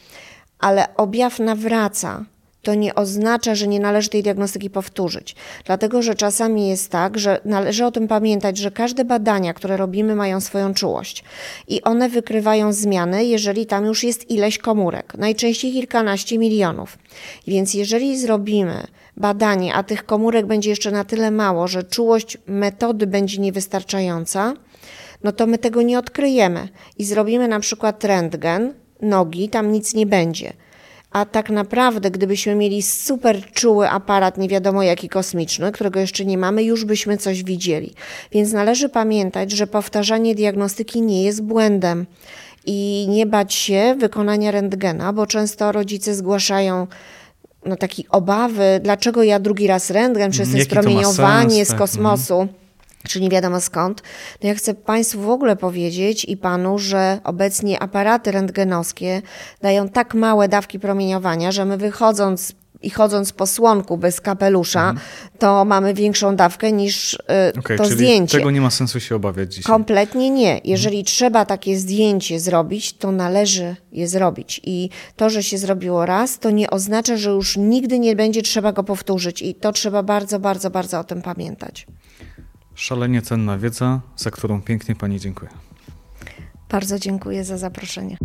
ale objaw nawraca, to nie oznacza, że nie należy tej diagnostyki powtórzyć. Dlatego, że czasami jest tak, że należy o tym pamiętać, że każde badania, które robimy, mają swoją czułość i one wykrywają zmiany, jeżeli tam już jest ileś komórek, najczęściej kilkanaście milionów. Więc jeżeli zrobimy badanie, a tych komórek będzie jeszcze na tyle mało, że czułość metody będzie niewystarczająca, no to my tego nie odkryjemy i zrobimy na przykład rentgen nogi, tam nic nie będzie. A tak naprawdę, gdybyśmy mieli super czuły aparat, nie wiadomo jaki kosmiczny, którego jeszcze nie mamy, już byśmy coś widzieli. Więc należy pamiętać, że powtarzanie diagnostyki nie jest błędem i nie bać się wykonania rentgena, bo często rodzice zgłaszają no, takie obawy, dlaczego ja drugi raz rentgen, to jest promieniowanie z tak, kosmosu czy nie wiadomo skąd, no ja chcę Państwu w ogóle powiedzieć i Panu, że obecnie aparaty rentgenowskie dają tak małe dawki promieniowania, że my wychodząc i chodząc po słonku bez kapelusza, to mamy większą dawkę niż y, Okej, to czyli zdjęcie. tego nie ma sensu się obawiać dzisiaj. Kompletnie nie. Jeżeli trzeba takie zdjęcie zrobić, to należy je zrobić. I to, że się zrobiło raz, to nie oznacza, że już nigdy nie będzie trzeba go powtórzyć. I to trzeba bardzo, bardzo, bardzo o tym pamiętać. Szalenie cenna wiedza, za którą pięknie Pani dziękuję. Bardzo dziękuję za zaproszenie.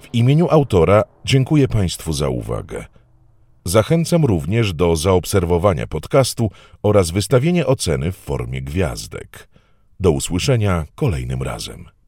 W imieniu autora dziękuję Państwu za uwagę. Zachęcam również do zaobserwowania podcastu oraz wystawienia oceny w formie gwiazdek. Do usłyszenia kolejnym razem.